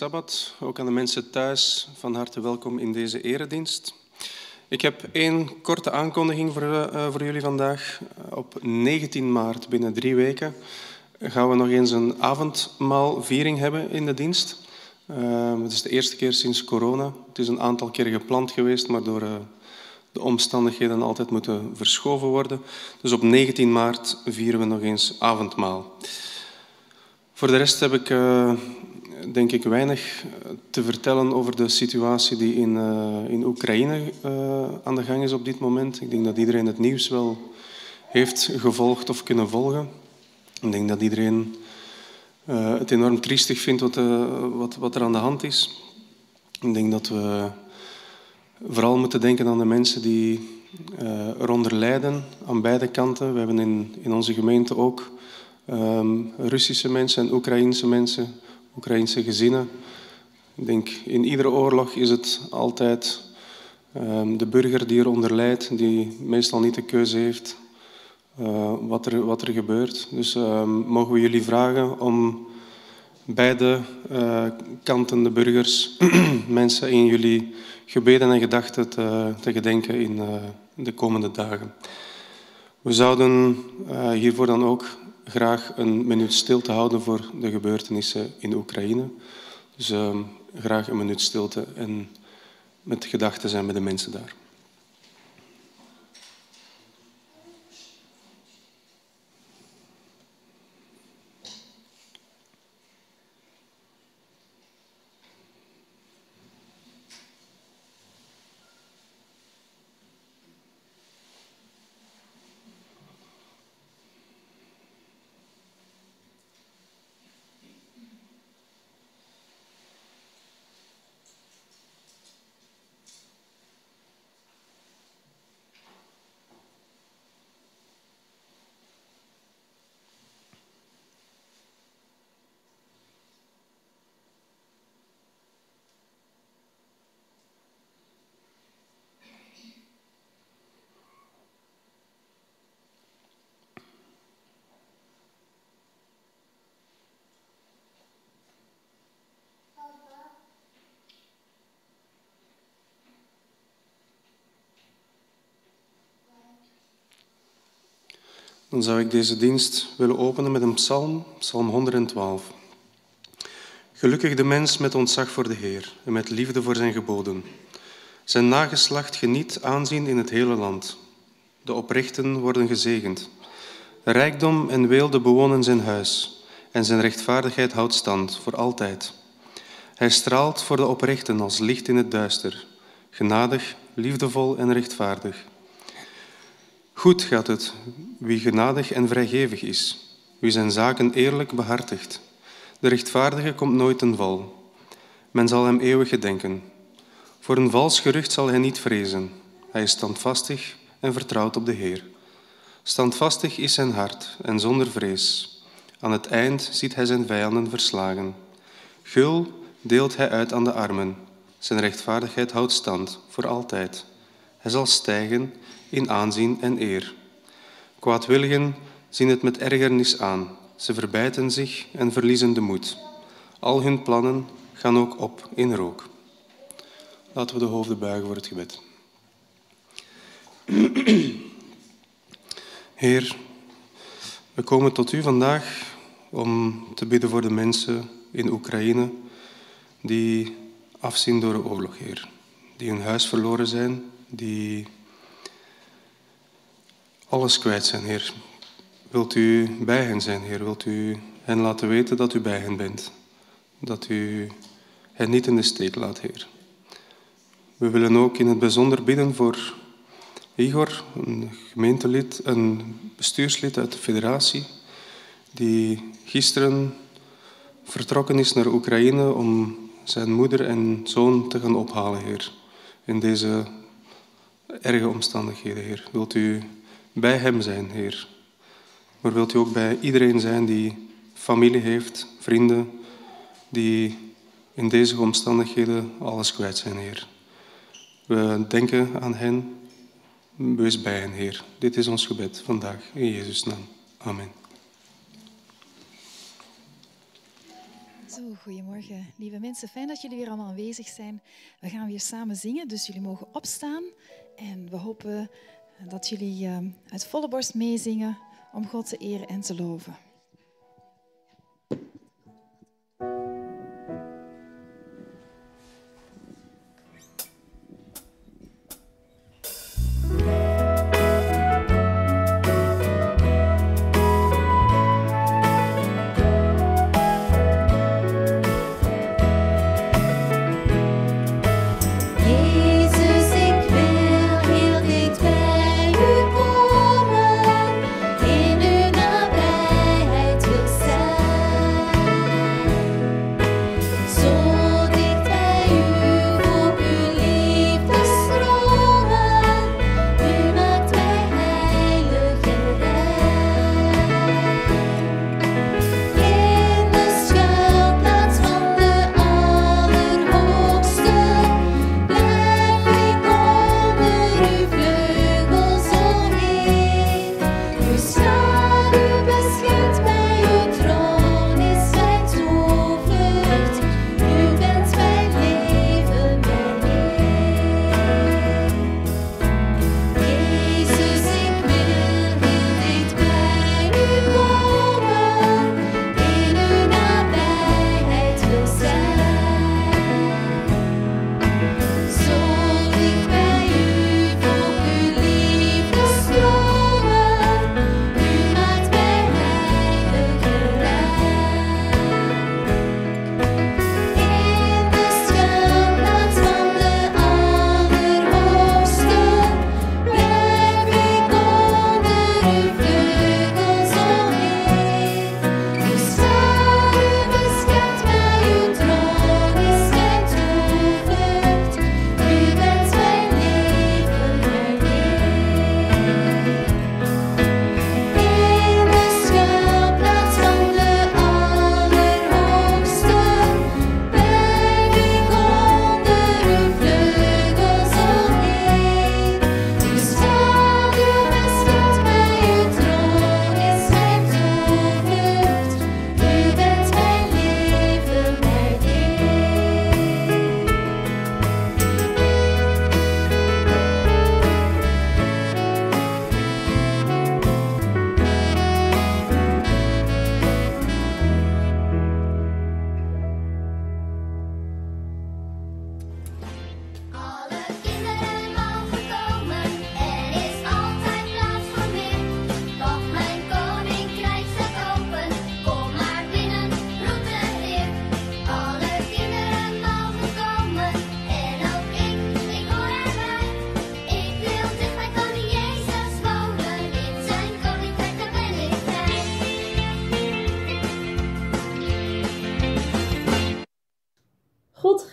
Sabbat. Ook aan de mensen thuis, van harte welkom in deze eredienst. Ik heb één korte aankondiging voor, uh, voor jullie vandaag. Op 19 maart, binnen drie weken, gaan we nog eens een avondmaalviering hebben in de dienst. Uh, het is de eerste keer sinds corona. Het is een aantal keer gepland geweest, maar door uh, de omstandigheden altijd moeten verschoven worden. Dus op 19 maart vieren we nog eens avondmaal. Voor de rest heb ik denk ik weinig te vertellen over de situatie die in, uh, in Oekraïne uh, aan de gang is op dit moment. Ik denk dat iedereen het nieuws wel heeft gevolgd of kunnen volgen. Ik denk dat iedereen het enorm triestig vindt wat, wat, wat er aan de hand is. Ik denk dat we vooral moeten denken aan de mensen die eronder lijden aan beide kanten. We hebben in, in onze gemeente ook um, Russische mensen en Oekraïense mensen, Oekraïense gezinnen. Ik denk, in iedere oorlog is het altijd um, de burger die eronder lijdt, die meestal niet de keuze heeft uh, wat, er, wat er gebeurt. Dus um, mogen we jullie vragen om beide uh, kanten, de burgers, mensen in jullie gebeden en gedachten te, te gedenken in uh, de komende dagen. We zouden hiervoor dan ook graag een minuut stilte houden voor de gebeurtenissen in Oekraïne. Dus uh, graag een minuut stilte en met gedachten zijn met de mensen daar. Dan zou ik deze dienst willen openen met een psalm, psalm 112. Gelukkig de mens met ontzag voor de Heer en met liefde voor zijn geboden. Zijn nageslacht geniet aanzien in het hele land. De oprechten worden gezegend. Rijkdom en weelde bewonen zijn huis en zijn rechtvaardigheid houdt stand voor altijd. Hij straalt voor de oprechten als licht in het duister, genadig, liefdevol en rechtvaardig. Goed gaat het wie genadig en vrijgevig is, wie zijn zaken eerlijk behartigt. De rechtvaardige komt nooit ten val. Men zal hem eeuwig gedenken. Voor een vals gerucht zal hij niet vrezen. Hij is standvastig en vertrouwt op de Heer. Standvastig is zijn hart en zonder vrees. Aan het eind ziet hij zijn vijanden verslagen. Gul deelt hij uit aan de armen. Zijn rechtvaardigheid houdt stand voor altijd. Hij zal stijgen in aanzien en eer. Kwaadwilligen zien het met ergernis aan. Ze verbijten zich en verliezen de moed. Al hun plannen gaan ook op in rook. Laten we de hoofden buigen voor het gebed. Heer, we komen tot u vandaag om te bidden voor de mensen in Oekraïne die afzien door de oorlog, Heer. Die hun huis verloren zijn, die alles kwijt zijn, Heer. Wilt u bij hen zijn, Heer? Wilt u hen laten weten dat u bij hen bent? Dat u hen niet in de steek laat, Heer. We willen ook in het bijzonder bidden voor Igor, een gemeentelid, een bestuurslid uit de federatie, die gisteren vertrokken is naar Oekraïne om zijn moeder en zoon te gaan ophalen, Heer. In deze erge omstandigheden, Heer. Wilt u bij hem zijn, Heer. Maar wilt u ook bij iedereen zijn die familie heeft, vrienden, die in deze omstandigheden alles kwijt zijn, Heer. We denken aan hen, wees bij hen, Heer. Dit is ons gebed vandaag, in Jezus' naam. Amen. Zo, goedemorgen, lieve mensen. Fijn dat jullie weer allemaal aanwezig zijn. We gaan weer samen zingen, dus jullie mogen opstaan. En we hopen dat jullie uh, uit volle borst meezingen om God te eren en te loven.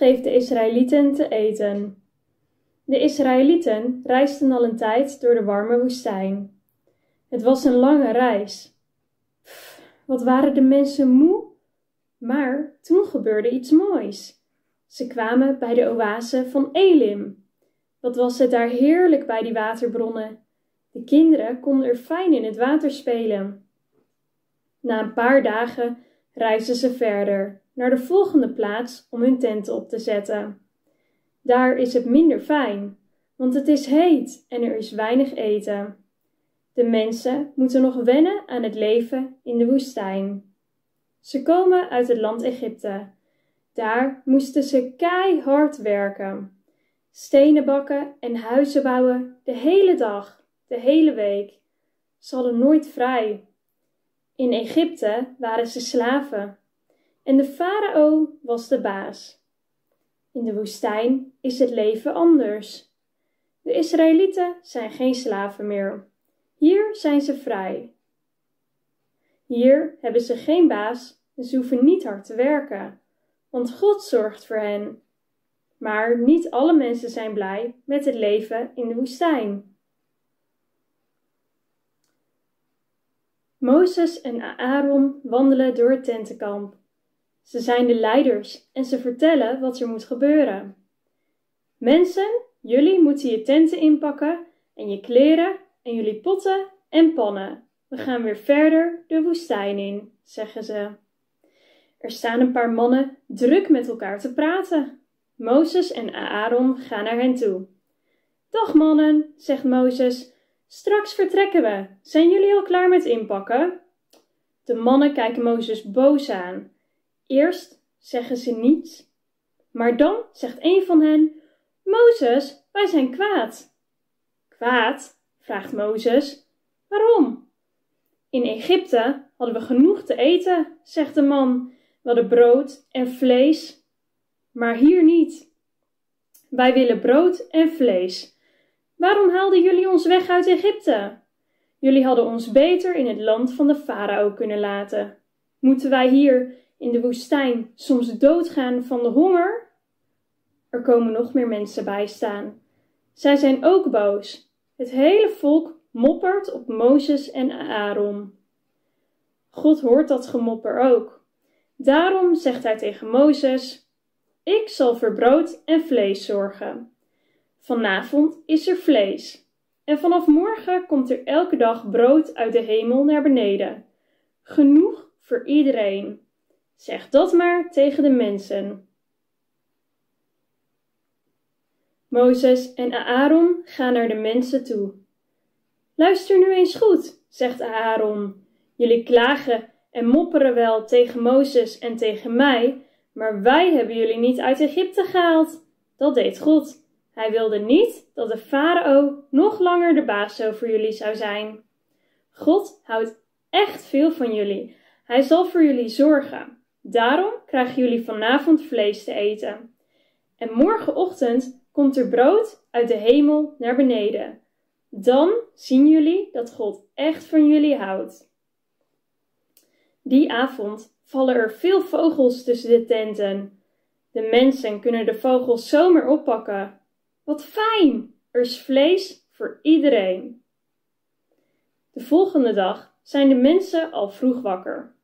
Geeft de Israëlieten te eten. De Israëlieten reisden al een tijd door de warme woestijn. Het was een lange reis. wat waren de mensen moe? Maar toen gebeurde iets moois. Ze kwamen bij de oase van Elim. Wat was het daar heerlijk bij die waterbronnen. De kinderen konden er fijn in het water spelen. Na een paar dagen reisden ze verder naar de volgende plaats om hun tenten op te zetten. Daar is het minder fijn, want het is heet en er is weinig eten. De mensen moeten nog wennen aan het leven in de woestijn. Ze komen uit het land Egypte. Daar moesten ze keihard werken. Stenen bakken en huizen bouwen de hele dag, de hele week. Ze hadden nooit vrij. In Egypte waren ze slaven en de farao was de baas. In de woestijn is het leven anders. De Israëlieten zijn geen slaven meer. Hier zijn ze vrij. Hier hebben ze geen baas en ze hoeven niet hard te werken, want God zorgt voor hen. Maar niet alle mensen zijn blij met het leven in de woestijn. Mozes en Aaron wandelen door het tentenkamp. Ze zijn de leiders en ze vertellen wat er moet gebeuren. Mensen, jullie moeten je tenten inpakken en je kleren en jullie potten en pannen. We gaan weer verder de woestijn in, zeggen ze. Er staan een paar mannen druk met elkaar te praten. Mozes en Aaron gaan naar hen toe. Dag mannen, zegt Mozes, straks vertrekken we. Zijn jullie al klaar met inpakken? De mannen kijken Mozes boos aan. Eerst zeggen ze niets, maar dan zegt een van hen: Mozes, wij zijn kwaad. Kwaad? vraagt Mozes. Waarom? In Egypte hadden we genoeg te eten, zegt de man. We hadden brood en vlees, maar hier niet. Wij willen brood en vlees. Waarom haalden jullie ons weg uit Egypte? Jullie hadden ons beter in het land van de farao kunnen laten. Moeten wij hier in de woestijn soms doodgaan van de honger? Er komen nog meer mensen bij staan. Zij zijn ook boos. Het hele volk moppert op Mozes en Aaron. God hoort dat gemopper ook. Daarom zegt hij tegen Mozes: Ik zal voor brood en vlees zorgen. Vanavond is er vlees. En vanaf morgen komt er elke dag brood uit de hemel naar beneden. Genoeg voor iedereen. Zeg dat maar tegen de mensen. Mozes en Aaron gaan naar de mensen toe. Luister nu eens goed, zegt Aaron. Jullie klagen en mopperen wel tegen Mozes en tegen mij, maar wij hebben jullie niet uit Egypte gehaald. Dat deed God. Hij wilde niet dat de farao nog langer de baas over jullie zou zijn. God houdt echt veel van jullie. Hij zal voor jullie zorgen. Daarom krijgen jullie vanavond vlees te eten. En morgenochtend komt er brood uit de hemel naar beneden. Dan zien jullie dat God echt van jullie houdt. Die avond vallen er veel vogels tussen de tenten. De mensen kunnen de vogels zomaar oppakken. Wat fijn! Er is vlees voor iedereen. De volgende dag zijn de mensen al vroeg wakker.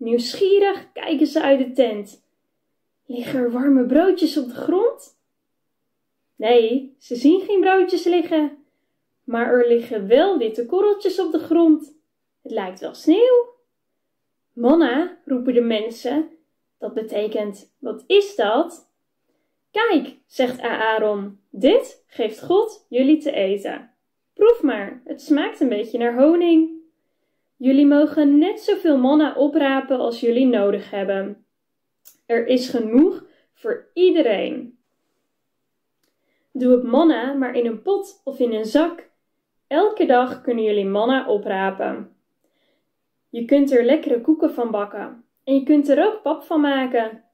Nieuwsgierig kijken ze uit de tent. Liggen er warme broodjes op de grond? Nee, ze zien geen broodjes liggen. Maar er liggen wel witte korreltjes op de grond. Het lijkt wel sneeuw. Manna, roepen de mensen. Dat betekent, wat is dat? Kijk, zegt Aaron, dit geeft God jullie te eten. Proef maar, het smaakt een beetje naar honing. Jullie mogen net zoveel manna oprapen als jullie nodig hebben. Er is genoeg voor iedereen. Doe het manna maar in een pot of in een zak. Elke dag kunnen jullie manna oprapen. Je kunt er lekkere koeken van bakken en je kunt er ook pap van maken.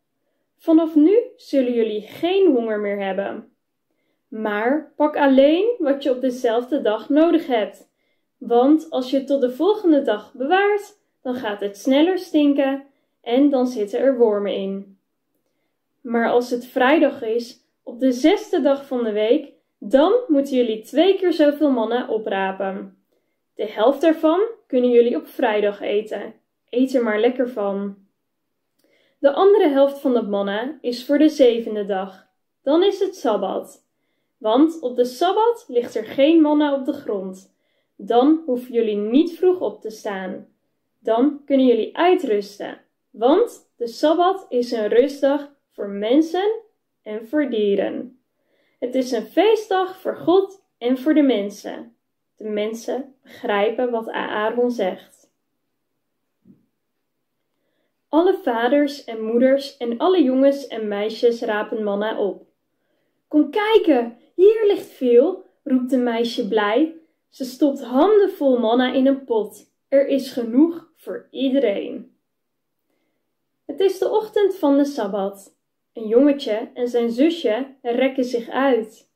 Vanaf nu zullen jullie geen honger meer hebben. Maar pak alleen wat je op dezelfde dag nodig hebt. Want als je het tot de volgende dag bewaart, dan gaat het sneller stinken en dan zitten er wormen in. Maar als het vrijdag is, op de zesde dag van de week, dan moeten jullie twee keer zoveel manna oprapen. De helft daarvan kunnen jullie op vrijdag eten. Eet er maar lekker van. De andere helft van het manna is voor de zevende dag. Dan is het sabbat. Want op de sabbat ligt er geen manna op de grond. Dan hoeven jullie niet vroeg op te staan. Dan kunnen jullie uitrusten. Want de sabbat is een rustdag voor mensen en voor dieren. Het is een feestdag voor God en voor de mensen. De mensen begrijpen wat Aaron zegt. Alle vaders en moeders en alle jongens en meisjes rapen manna op. Kom kijken, hier ligt veel, roept een meisje blij. Ze stopt handen vol manna in een pot. Er is genoeg voor iedereen. Het is de ochtend van de sabbat. Een jongetje en zijn zusje rekken zich uit.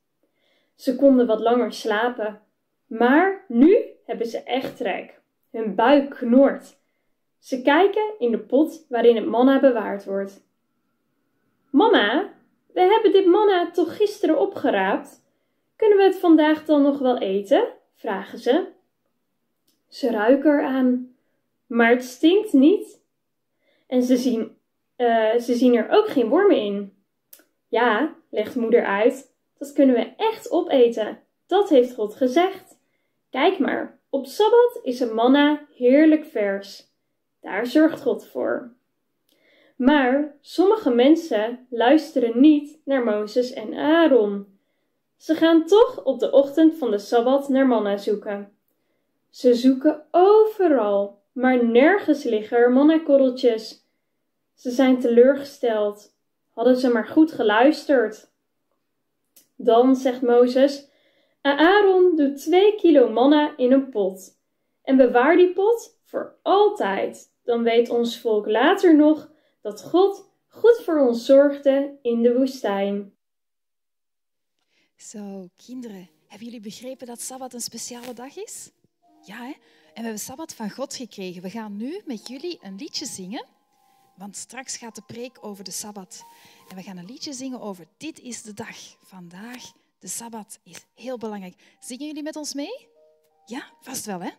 Ze konden wat langer slapen, maar nu hebben ze echt trek. Hun buik knort ze kijken in de pot waarin het manna bewaard wordt. Mama, we hebben dit manna toch gisteren opgeraapt? Kunnen we het vandaag dan nog wel eten? Vragen ze. Ze ruiken eraan, maar het stinkt niet. En ze zien, uh, ze zien er ook geen wormen in. Ja, legt moeder uit, dat kunnen we echt opeten. Dat heeft God gezegd. Kijk maar, op sabbat is een manna heerlijk vers. Daar zorgt God voor. Maar sommige mensen luisteren niet naar Mozes en Aaron. Ze gaan toch op de ochtend van de Sabbat naar manna zoeken. Ze zoeken overal, maar nergens liggen er mannakorreltjes. Ze zijn teleurgesteld. Hadden ze maar goed geluisterd. Dan zegt Mozes: Aaron doet twee kilo manna in een pot. En bewaar die pot voor altijd. Dan weet ons volk later nog dat God goed voor ons zorgde in de woestijn. Zo, kinderen, hebben jullie begrepen dat Sabbat een speciale dag is? Ja, hè? En we hebben Sabbat van God gekregen. We gaan nu met jullie een liedje zingen, want straks gaat de preek over de Sabbat. En we gaan een liedje zingen over dit is de dag. Vandaag, de Sabbat, is heel belangrijk. Zingen jullie met ons mee? Ja, vast wel, hè?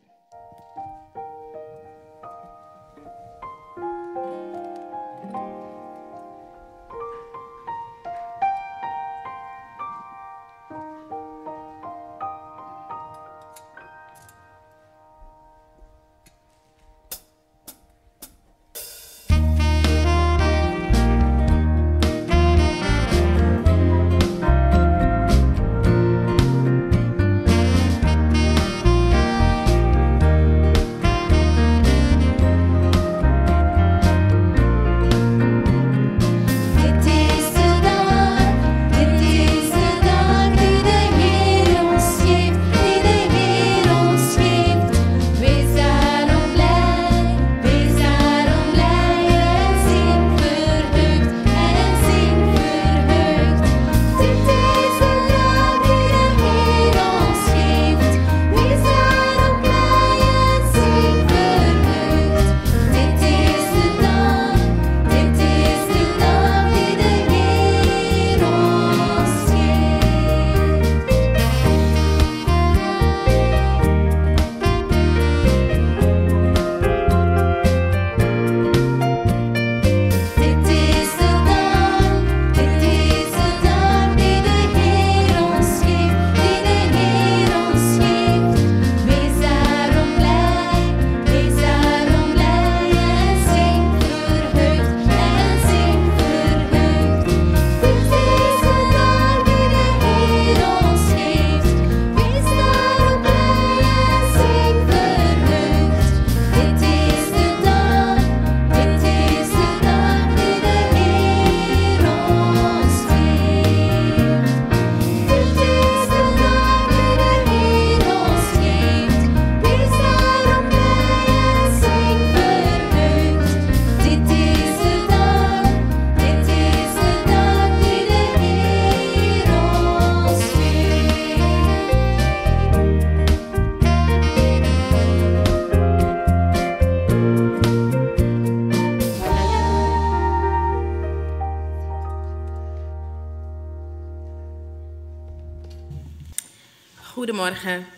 Goedemorgen.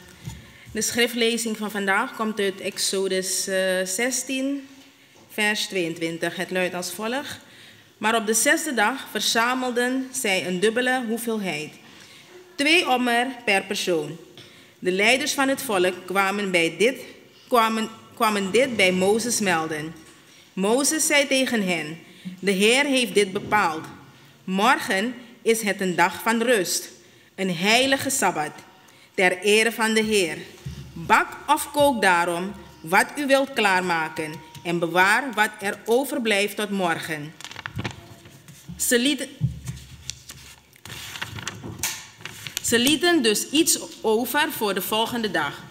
De schriftlezing van vandaag komt uit Exodus 16, eh, vers 22. Het luidt als volgt. Maar op de zesde dag verzamelden zij een dubbele hoeveelheid. Twee ommer per persoon. De leiders van het volk kwamen, bij dit, kwamen, kwamen dit bij Mozes melden. Mozes zei tegen hen, de Heer heeft dit bepaald. Morgen is het een dag van rust, een heilige Sabbat ter ere van de Heer. Bak of kook daarom wat u wilt klaarmaken en bewaar wat er overblijft tot morgen. Ze lieten, dus iets over voor de volgende dag,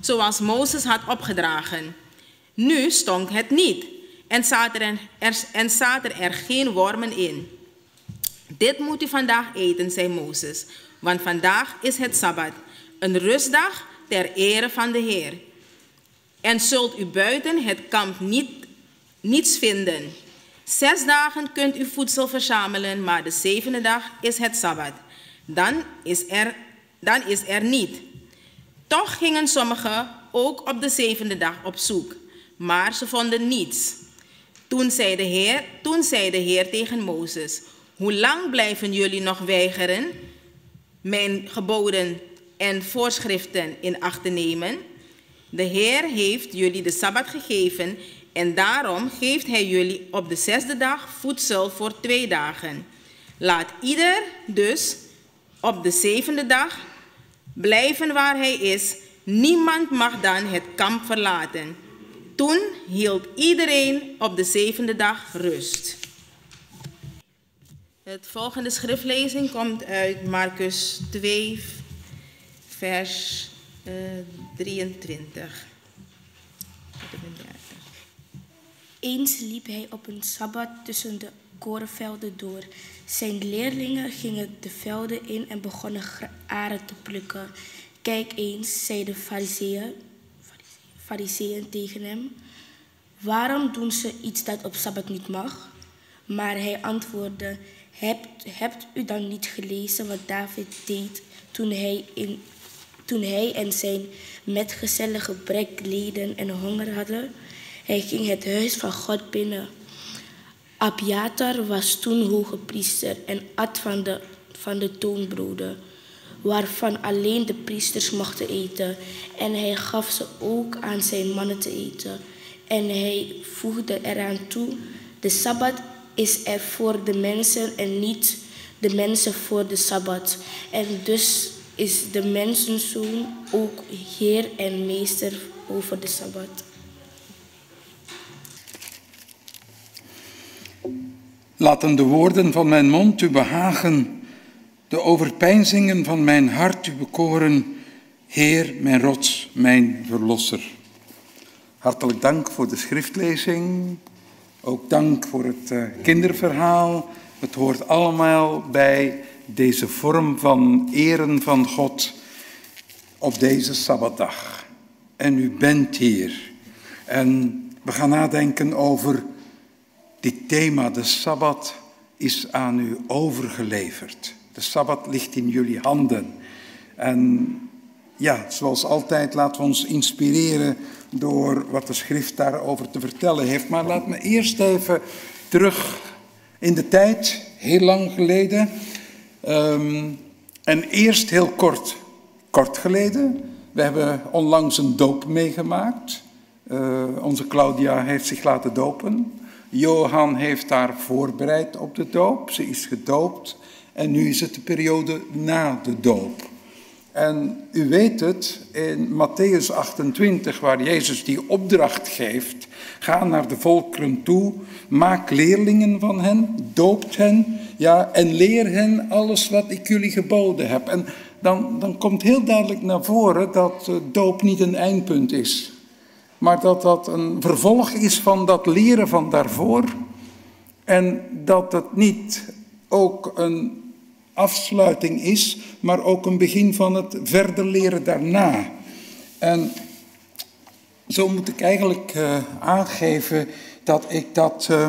zoals Mozes had opgedragen. Nu stonk het niet en zaten er, er, en zaten er geen wormen in. Dit moet u vandaag eten, zei Mozes, want vandaag is het Sabbat een rustdag ter ere van de Heer. En zult u buiten het kamp niet, niets vinden. Zes dagen kunt u voedsel verzamelen, maar de zevende dag is het Sabbat. Dan is er, dan is er niet. Toch gingen sommigen ook op de zevende dag op zoek, maar ze vonden niets. Toen zei de Heer, toen zei de Heer tegen Mozes, hoe lang blijven jullie nog weigeren mijn geboden en voorschriften in acht te nemen. De Heer heeft jullie de Sabbat gegeven En daarom geeft hij jullie op de zesde dag voedsel voor twee dagen. Laat ieder dus op de zevende dag blijven waar hij is. Niemand mag dan het kamp verlaten. Toen hield iedereen op de zevende dag rust. Het volgende schriftlezing komt uit Marcus 2, vers uh, 23. Eens liep hij op een sabbat tussen de korenvelden door. Zijn leerlingen gingen de velden in en begonnen aren te plukken. Kijk eens, zei de fariseeën tegen hem. Waarom doen ze iets dat op sabbat niet mag? Maar hij antwoordde, hebt, hebt u dan niet gelezen wat David deed toen hij, in, toen hij en zijn metgezellen gebrek leden en honger hadden? Hij ging het huis van God binnen. Abiatar was toen hoge priester en at van de, van de toonbroden, waarvan alleen de priesters mochten eten. En hij gaf ze ook aan zijn mannen te eten. En hij voegde eraan toe, de Sabbat is er voor de mensen en niet de mensen voor de Sabbat. En dus is de mensenzoon ook Heer en Meester over de Sabbat. Laten de woorden van mijn mond u behagen, de overpeinzingen van mijn hart u bekoren, Heer, mijn rots, mijn verlosser. Hartelijk dank voor de schriftlezing, ook dank voor het uh, kinderverhaal. Het hoort allemaal bij deze vorm van eren van God op deze Sabbatdag. En u bent hier. En we gaan nadenken over dit thema, de Sabbat, is aan u overgeleverd. De Sabbat ligt in jullie handen. En ja, zoals altijd, laten we ons inspireren door wat de schrift daarover te vertellen heeft. Maar laat me eerst even terug in de tijd, heel lang geleden. Ehm, en eerst heel kort, kort geleden. We hebben onlangs een doop meegemaakt. Uh, onze Claudia heeft zich laten dopen. Johan heeft haar voorbereid op de doop. Ze is gedoopt. En nu is het de periode na de doop. En u weet het, in Matthäus 28, waar Jezus die opdracht geeft, ga naar de volkeren toe, maak leerlingen van hen, doopt hen, ja, en leer hen alles wat ik jullie geboden heb. En dan, dan komt heel duidelijk naar voren dat doop niet een eindpunt is maar dat dat een vervolg is van dat leren van daarvoor. En dat het niet ook een afsluiting is, maar ook een begin van het verder leren daarna. En zo moet ik eigenlijk uh, aangeven dat ik dat uh,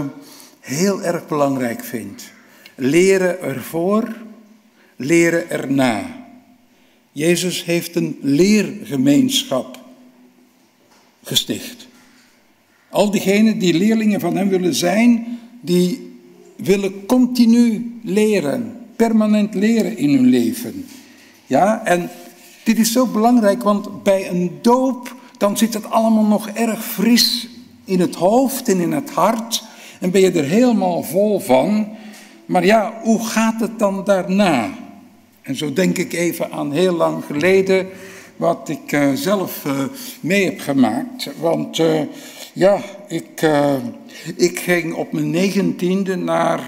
heel erg belangrijk vind. Leren ervoor, leren erna. Jezus heeft een leergemeenschap gesticht. Al diegenen die leerlingen van hem willen zijn, die willen continu leren, permanent leren in hun leven. Ja, en dit is zo belangrijk, want bij een doop, dan zit het allemaal nog erg fris in het hoofd en in het hart. En ben je er helemaal vol van. Maar ja, hoe gaat het dan daarna? En zo denk ik even aan heel lang geleden wat ik uh, zelf uh, mee heb gemaakt. Want uh, ja, ik, ik ging op mijn negentiende naar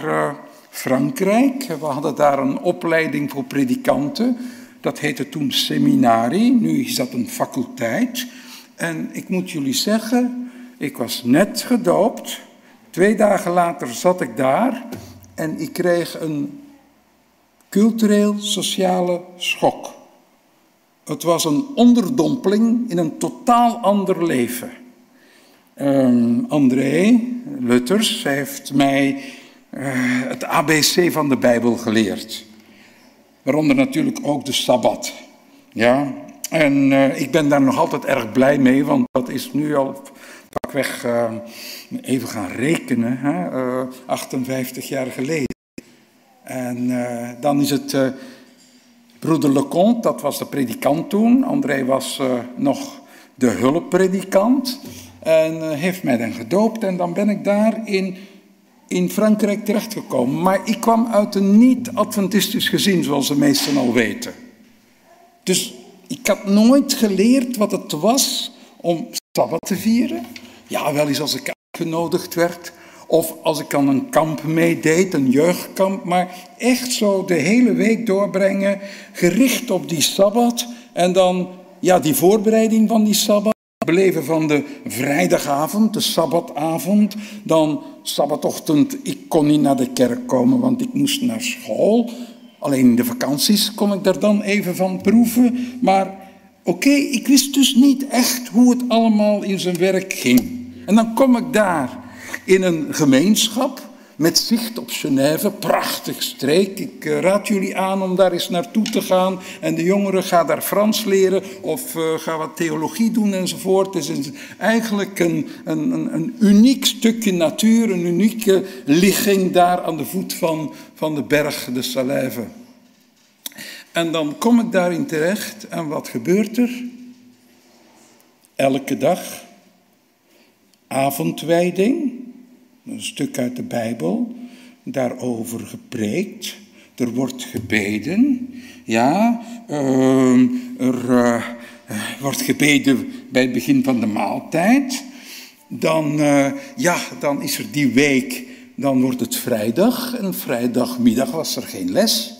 Frankrijk. We hadden daar een opleiding voor predikanten. Dat heette toen seminarie, nu is dat een faculteit. En ik moet jullie zeggen, ik was net gedoopt. Twee dagen later zat ik daar en ik kreeg een cultureel-sociale schok. Het was een onderdompeling in een totaal ander leven. Um, André Lutters heeft mij uh, het ABC van de Bijbel geleerd. Waaronder natuurlijk ook de Sabbat. Ja, en uh, ik ben daar nog altijd erg blij mee, want dat is nu al pakweg, uh, even gaan rekenen, hè, 58 jaar geleden. En dan is het Broeder Leconte, dat was de predikant toen. André was nog de hulppredikant. En heeft mij dan gedoopt en dan ben ik daar in, in Frankrijk terechtgekomen. Maar ik kwam uit een niet-Adventistisch gezin, zoals de meesten al weten. Dus ik had nooit geleerd wat het was om Sabbat te vieren. Ja, wel eens als ik uitgenodigd werd. Of als ik aan een kamp meedeed, een jeugdkamp. Maar echt zo de hele week doorbrengen, gericht op die Sabbat. En dan ja, die voorbereiding van die Sabbat. Beleven van de vrijdagavond, de Sabbatavond. Dan Sabbatochtend, ik kon niet naar de kerk komen, want ik moest naar school. Alleen in de vakanties kon ik daar dan even van proeven. Maar oké, ik wist dus niet echt hoe het allemaal in zijn werk ging. En dan kom ik daar in een gemeenschap met zicht op Genève, prachtig streek. Ik eh, raad jullie aan om daar eens naartoe te gaan. En de jongeren gaan daar Frans leren of uh, gaan wat theologie doen enzovoort. Het is eigenlijk een, een, een, uniek stukje natuur, een unieke ligging daar aan de voet van, van de berg de Salève. En dan kom ik daarin terecht en wat gebeurt er? Elke dag avondwijding, een stuk uit de Bijbel, daarover gepreekt. Er wordt gebeden, ja, ehm, er uh, wordt gebeden bij het begin van de maaltijd. Dan, uh, ja, dan is er die week, dan wordt het vrijdag en vrijdagmiddag was er geen les.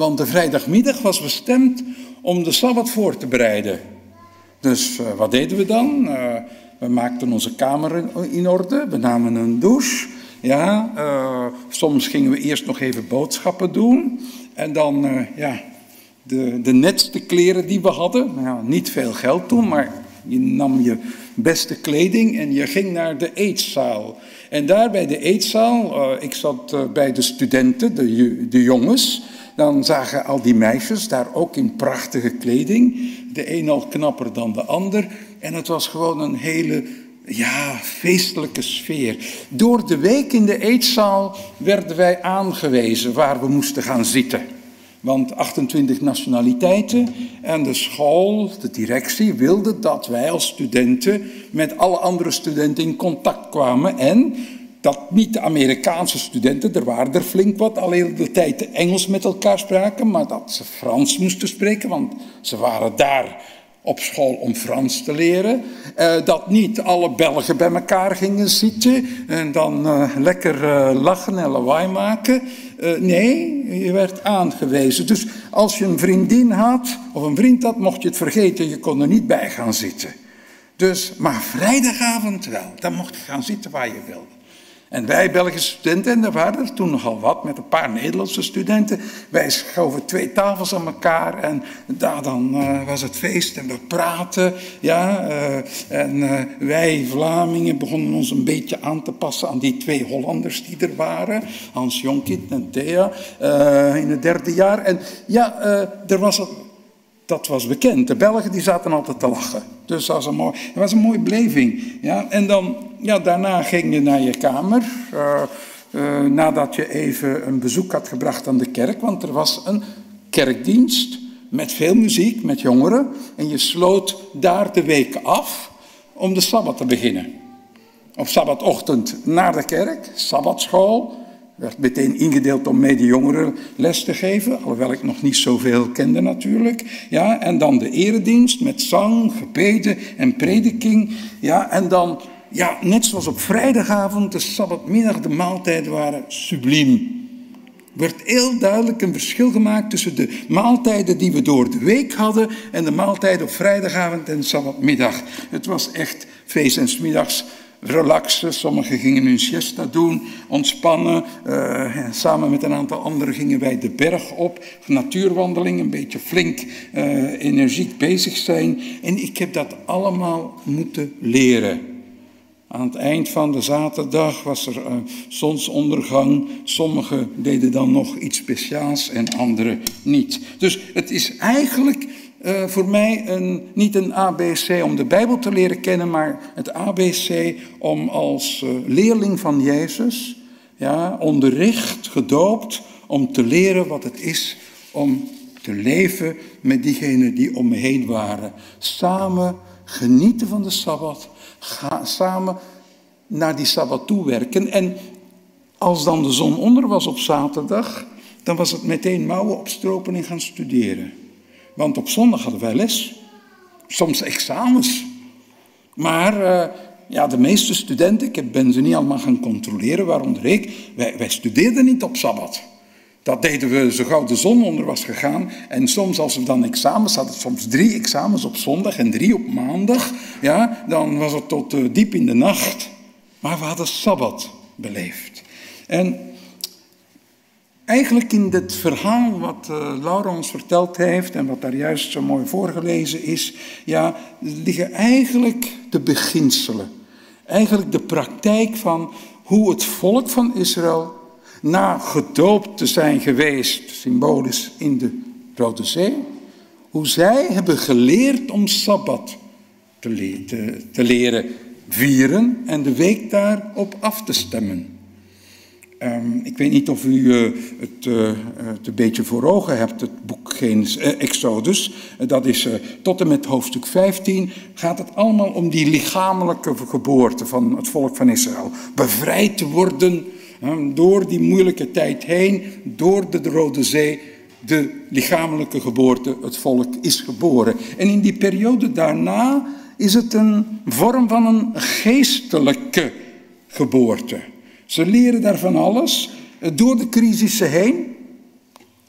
Want de vrijdagmiddag was bestemd om de Sabbat voor te bereiden. Dus uh, wat deden we dan? We maakten onze kamer in orde, we namen een douche. Ja, uh, soms gingen we eerst nog even boodschappen doen. En dan, ja, de, de netste kleren die we hadden. Nou, niet veel geld toen, maar je nam je beste kleding en je ging naar de eetzaal. En daar bij de eetzaal, ik zat bij de studenten, de, de jongens. Dan zagen al die meisjes daar ook in prachtige kleding. De een al knapper dan de ander. En het was gewoon een hele ja, feestelijke sfeer. Door de week in de eetzaal werden wij aangewezen waar we moesten gaan zitten. Want 28 nationaliteiten en de school, de directie, wilde dat wij als studenten met alle andere studenten in contact kwamen. En dat niet de Amerikaanse studenten, er waren er flink wat, al heel de tijd Engels met elkaar spraken, maar dat ze Frans moesten spreken, want ze waren daar op school om Frans te leren. Uh, dat niet alle Belgen bij elkaar gingen zitten en dan uh, lekker uh, lachen en lawaai maken. nee, je werd aangewezen. Dus als je een vriendin had of een vriend had, mocht je het vergeten, je kon er niet bij gaan zitten. Dus, maar vrijdagavond wel, dan mocht je gaan zitten waar je wilde. En wij Belgische studenten, en er waren toen nogal wat met een paar Nederlandse studenten, wij schoven twee tafels aan elkaar en daar dan uh, was het feest en we praten. Ja, uh, en uh, wij Vlamingen begonnen ons een beetje aan te passen aan die twee Hollanders die er waren, Hans Jonkind en Thea, in het derde jaar. En ja, er was dat was bekend. De Belgen die zaten altijd te lachen. Dus dat was een, mooi, was een mooie beleving. Ja? En dan, ja, daarna ging je naar je kamer. Uh, uh, nadat je even een bezoek had gebracht aan de kerk. Want er was een kerkdienst met veel muziek, met jongeren. En je sloot daar de week af om de Sabbat te beginnen. Op Sabbatochtend naar de kerk, Sabbatschool werd meteen ingedeeld om mee de jongeren les te geven, alhoewel ik nog niet zoveel kende natuurlijk. Ja, en dan de eredienst met zang, gebeden en prediking. Ja, en dan, ja, net zoals op vrijdagavond, de sabbatmiddag, de maaltijden waren subliem. Er werd heel duidelijk een verschil gemaakt tussen de maaltijden die we door de week hadden en de maaltijden op vrijdagavond en sabbatmiddag. Het was echt feest en smiddags relaxen. Sommigen gingen hun siesta doen, ontspannen. Uh, samen met een aantal anderen gingen wij de berg op. Natuurwandeling, een beetje flink uh, energiek bezig zijn. En ik heb dat allemaal moeten leren. Aan het eind van de zaterdag was er een zonsondergang. Sommigen deden dan nog iets speciaals en anderen niet. Dus het is eigenlijk uh, voor mij een, niet een ABC om de Bijbel te leren kennen, maar het ABC om als uh, leerling van Jezus, ja, onderricht, gedoopt, om te leren wat het is om te leven met diegenen die om me heen waren. Samen genieten van de Sabbat, ga samen naar die Sabbat toe werken. En als dan de zon onder was op zaterdag, dan was het meteen mouwen opstropen en gaan studeren. Want op zondag hadden wij les, soms examens. Maar uh, ja, de meeste studenten, ik ben ze niet allemaal gaan controleren, waaronder ik, wij, wij studeerden niet op Sabbat. Dat deden we zo gauw de zon onder was gegaan. En soms als we dan examens hadden, soms drie examens op zondag en drie op maandag, ja, dan was het tot uh, diep in de nacht. Maar we hadden Sabbat beleefd. En eigenlijk in dit verhaal wat uh, Laura ons verteld heeft en wat daar juist zo mooi voorgelezen is, ja, liggen eigenlijk de beginselen. Eigenlijk de praktijk van hoe het volk van Israël na gedoopt te zijn geweest, symbolisch in de Rode Zee, hoe zij hebben geleerd om Sabbat te, te, leren vieren en de week daarop af te stemmen. Um, ik weet niet of u het, uh, het, een beetje voor ogen hebt, het boek Genesis, uh, Exodus. dat is tot en met hoofdstuk 15 gaat het allemaal om die lichamelijke geboorte van het volk van Israël. Bevrijd te worden door die moeilijke tijd heen, door de Rode Zee, de lichamelijke geboorte, het volk is geboren. En in die periode daarna is het een vorm van een geestelijke geboorte. Ze leren daar van alles door de crisissen heen.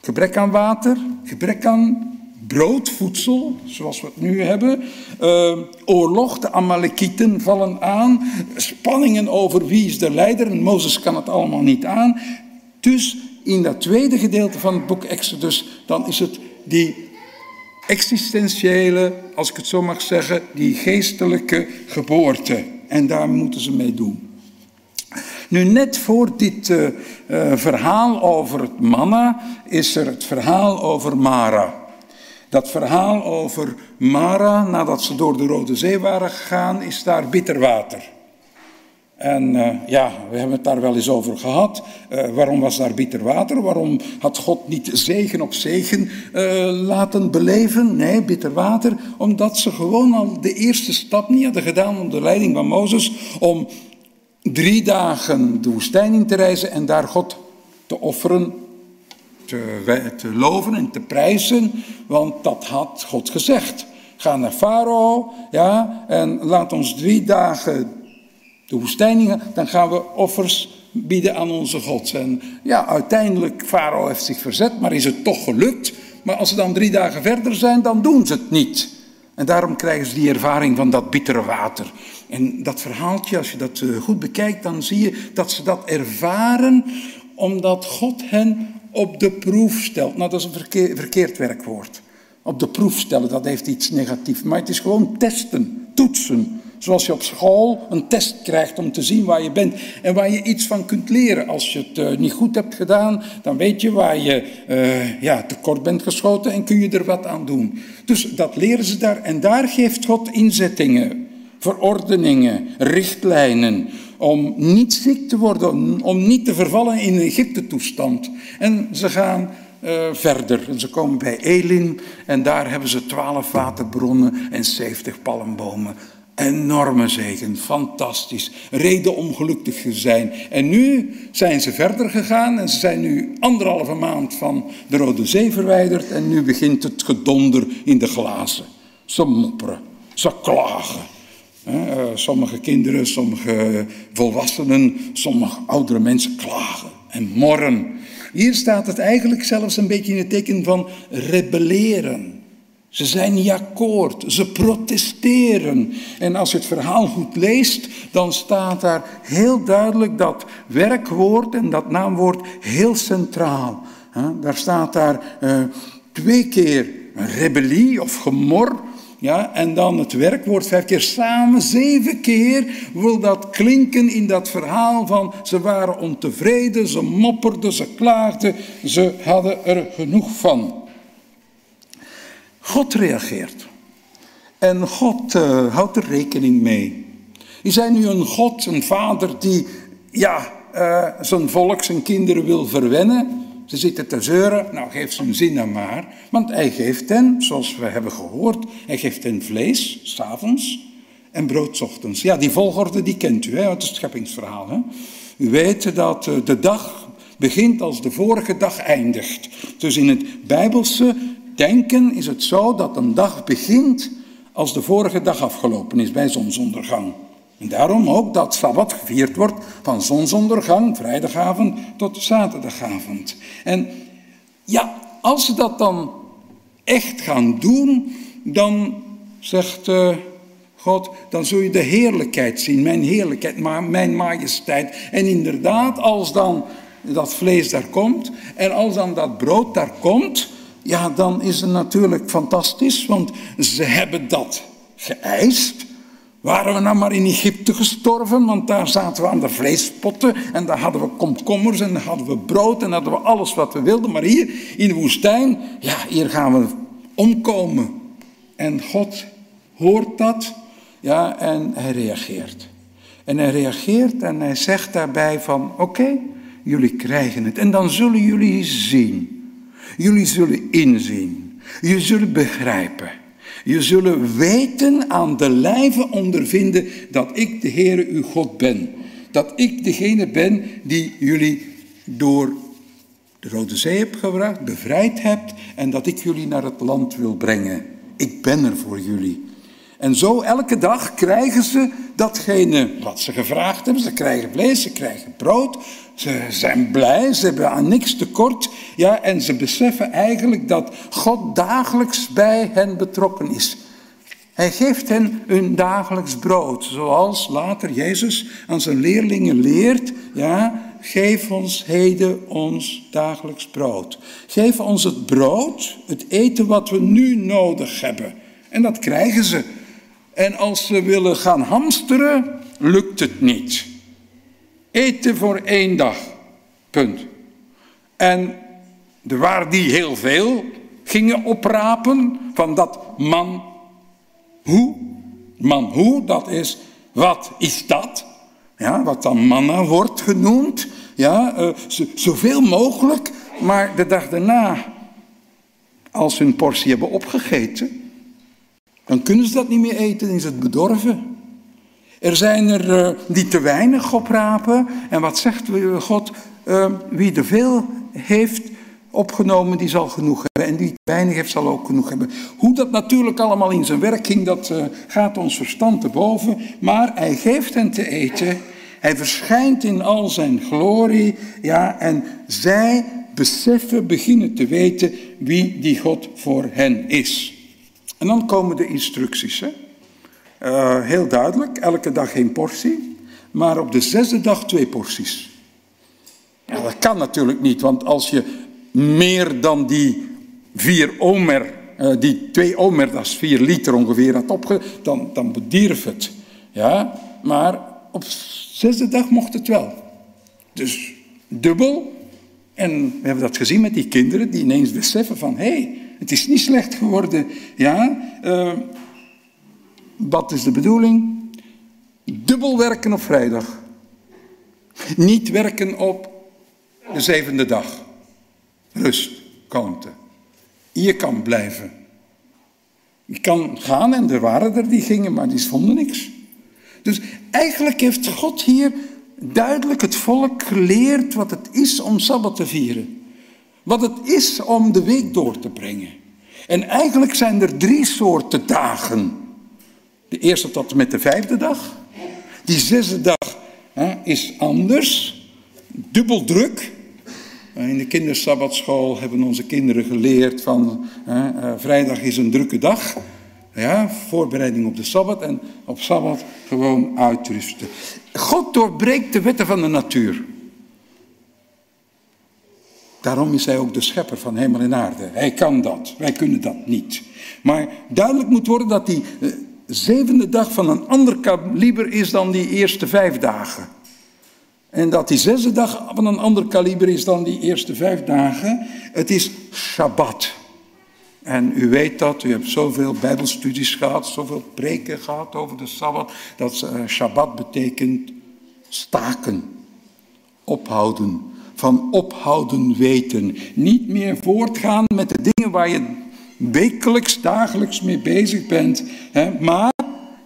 Gebrek aan water, gebrek aan brood, voedsel, zoals we het nu hebben. Uh, oorlog, de Amalekieten vallen aan. Spanningen over wie is de leider. En Mozes kan het allemaal niet aan. Dus in dat tweede gedeelte van het boek Exodus, dan is het die existentiële, als ik het zo mag zeggen, die geestelijke geboorte. En daar moeten ze mee doen. Nu, net voor dit uh, uh, verhaal over het manna is er het verhaal over Mara. Dat verhaal over Mara, nadat ze door de Rode Zee waren gegaan, is daar bitter water. En uh, ja, we hebben het daar wel eens over gehad. Uh, waarom was daar bitter water? Waarom had God niet zegen op zegen uh, laten beleven? Nee, bitter water. Omdat ze gewoon al de eerste stap niet hadden gedaan onder leiding van Mozes. Om drie dagen de woestijn in te reizen en daar God te offeren te, loven en te prijzen, want dat had God gezegd. Ga naar Farao, ja, en laat ons drie dagen de woestijn dan gaan we offers bieden aan onze God. En ja, uiteindelijk, Farao heeft zich verzet, maar is het toch gelukt. Maar als ze dan drie dagen verder zijn, dan doen ze het niet. En daarom krijgen ze die ervaring van dat bittere water. En dat verhaaltje, als je dat eh, goed bekijkt, dan zie je dat ze dat ervaren omdat God hen op de proef stelt. Nou, dat is een verkeerd werkwoord. Op de proef stellen, dat heeft iets negatiefs. Maar het is gewoon testen, toetsen. Zoals je op school een test krijgt om te zien waar je bent en waar je iets van kunt leren. Als je het uh, niet goed hebt gedaan, dan weet je waar je uh, ja, tekort bent geschoten en kun je er wat aan doen. Dus dat leren ze daar en daar geeft God inzettingen, verordeningen, richtlijnen om niet ziek te worden, om niet te vervallen in een Egypte-toestand. En ze gaan uh, verder. En ze komen bij Elim en daar hebben ze twaalf waterbronnen en zeventig palmbomen. Enorme zegen, fantastisch. Reden om gelukkig te zijn. En nu zijn ze verder gegaan en ze zijn nu anderhalve maand van de Rode Zee verwijderd. En nu begint het gedonder in de glazen. Ze mopperen, ze klagen. Eh, sommige kinderen, sommige volwassenen, sommige oudere mensen klagen en morren. Hier staat het eigenlijk zelfs een beetje in het teken van rebelleren. Ze zijn niet akkoord, ze protesteren. En als je het verhaal goed leest, dan staat daar heel duidelijk dat werkwoord en dat naamwoord heel centraal. Daar staat daar uh, twee keer rebellie of gemor ja, en dan het werkwoord vijf keer samen, zeven keer wil dat klinken in dat verhaal van ze waren ontevreden, ze mopperden, ze klaagden, ze hadden er genoeg van. God reageert. En God uh, houdt er rekening mee. Is hij nu een God, een vader die ja, uh, zijn volk, zijn kinderen wil verwennen? Ze zitten te zeuren, nou geef ze een zin dan maar. Want hij geeft hen, zoals we hebben gehoord, hij geeft hen vlees, s'avonds, en brood 's ochtends. Ja, die volgorde die kent u hè, uit het scheppingsverhaal. Hè? U weet dat eh, de dag begint als de vorige dag eindigt. Dus in het Bijbelse denken is het zo dat een dag begint als de vorige dag afgelopen is bij zonsondergang. En daarom ook dat Sabbat gevierd wordt van zonsondergang, vrijdagavond, tot zaterdagavond. En ja, als ze dat dan echt gaan doen, dan zegt uh, God, dan zul je de heerlijkheid zien, mijn heerlijkheid, mijn majesteit. En inderdaad, als dan dat vlees daar komt en als dan dat brood daar komt, ja, dan is het natuurlijk fantastisch, want ze hebben dat geëist. Waren we nou maar in Egypte gestorven, want daar zaten we aan de vleespotten en daar hadden we komkommers en daar hadden we brood en hadden we alles wat we wilden. Maar hier in de woestijn, ja, hier gaan we omkomen. En God hoort dat, ja, en hij reageert. En hij reageert en hij zegt daarbij van, oké, jullie krijgen het. En dan zullen jullie zien. Jullie zullen inzien. Jullie zullen begrijpen. Je zullen weten aan de lijve ondervinden dat ik de Heere uw God ben. Dat ik degene ben die jullie door de Rode Zee heb gebracht, bevrijd hebt en dat ik jullie naar het land wil brengen. Ik ben er voor jullie. En zo elke dag krijgen ze datgene wat ze gevraagd hebben. Ze krijgen vlees, ze krijgen brood. Ze zijn blij, ze hebben aan niks tekort. Ja, en ze beseffen eigenlijk dat God dagelijks bij hen betrokken is. Hij geeft hen hun dagelijks brood, zoals later Jezus aan zijn leerlingen leert. Ja, geef ons heden ons dagelijks brood. Geef ons het brood, het eten wat we nu nodig hebben. En dat krijgen ze. En als ze willen gaan hamsteren, lukt het niet. Eten voor één dag. Punt. En er waren die heel veel gingen oprapen van dat man hoe. Man hoe, dat is wat is dat? Ja, wat dan manna wordt genoemd. Ja, uh, zoveel mogelijk. Maar de dag daarna, als ze hun portie hebben opgegeten, dan kunnen ze dat niet meer eten, dan is het bedorven. Er zijn er uh, die te weinig oprapen. En wat zegt God? Uh, wie te veel heeft opgenomen, die zal genoeg hebben. En wie te weinig heeft, zal ook genoeg hebben. Hoe dat natuurlijk allemaal in zijn werk ging, dat gaat ons verstand te boven. Maar hij geeft hen te eten. Hij verschijnt in al zijn glorie. Ja, en zij beseffen, beginnen te weten wie die God voor hen is. En dan komen de instructies. Hè? Uh, heel duidelijk, elke dag één portie, maar op de zesde dag twee porties. Dat kan natuurlijk niet, want als je meer dan die vier omer, uh, die twee omer, dat is vier liter ongeveer, had opge, dan, dan bedierf het. Ja, maar op zesde dag mocht het wel. Dus dubbel. En we hebben dat gezien met die kinderen die ineens beseffen van, hé, hey, het is niet slecht geworden. Ja, uh, wat is de bedoeling? Dubbel werken op vrijdag. Niet werken op de zevende dag. Rust, kalmte. Je kan blijven. Je kan gaan en er waren er die gingen, maar die vonden niks. Dus eigenlijk heeft God hier duidelijk het volk geleerd wat het is om Sabbat te vieren. Wat het is om de week door te brengen. En eigenlijk zijn er drie soorten dagen. De eerste tot en met de vijfde dag. Die zesde dag hè, is anders. Dubbel druk. In de kindersabbatschool hebben onze kinderen geleerd van hè, uh, vrijdag is een drukke dag. Ja, voorbereiding op de Sabbat en op Sabbat gewoon uitrusten. God doorbreekt de wetten van de natuur. Daarom is hij ook de schepper van hemel en aarde. Hij kan dat, wij kunnen dat niet. Maar duidelijk moet worden dat die eh, zevende dag van een ander kaliber is dan die eerste vijf dagen. En dat die zesde dag van een ander kaliber is dan die eerste vijf dagen. Het is Shabbat. En u weet dat, u hebt zoveel bijbelstudies gehad, zoveel preken gehad over de Sabbat, dat uh, Shabbat betekent staken, ophouden, van ophouden weten. Niet meer voortgaan met de dingen waar je wekelijks, dagelijks mee bezig bent. Hè, maar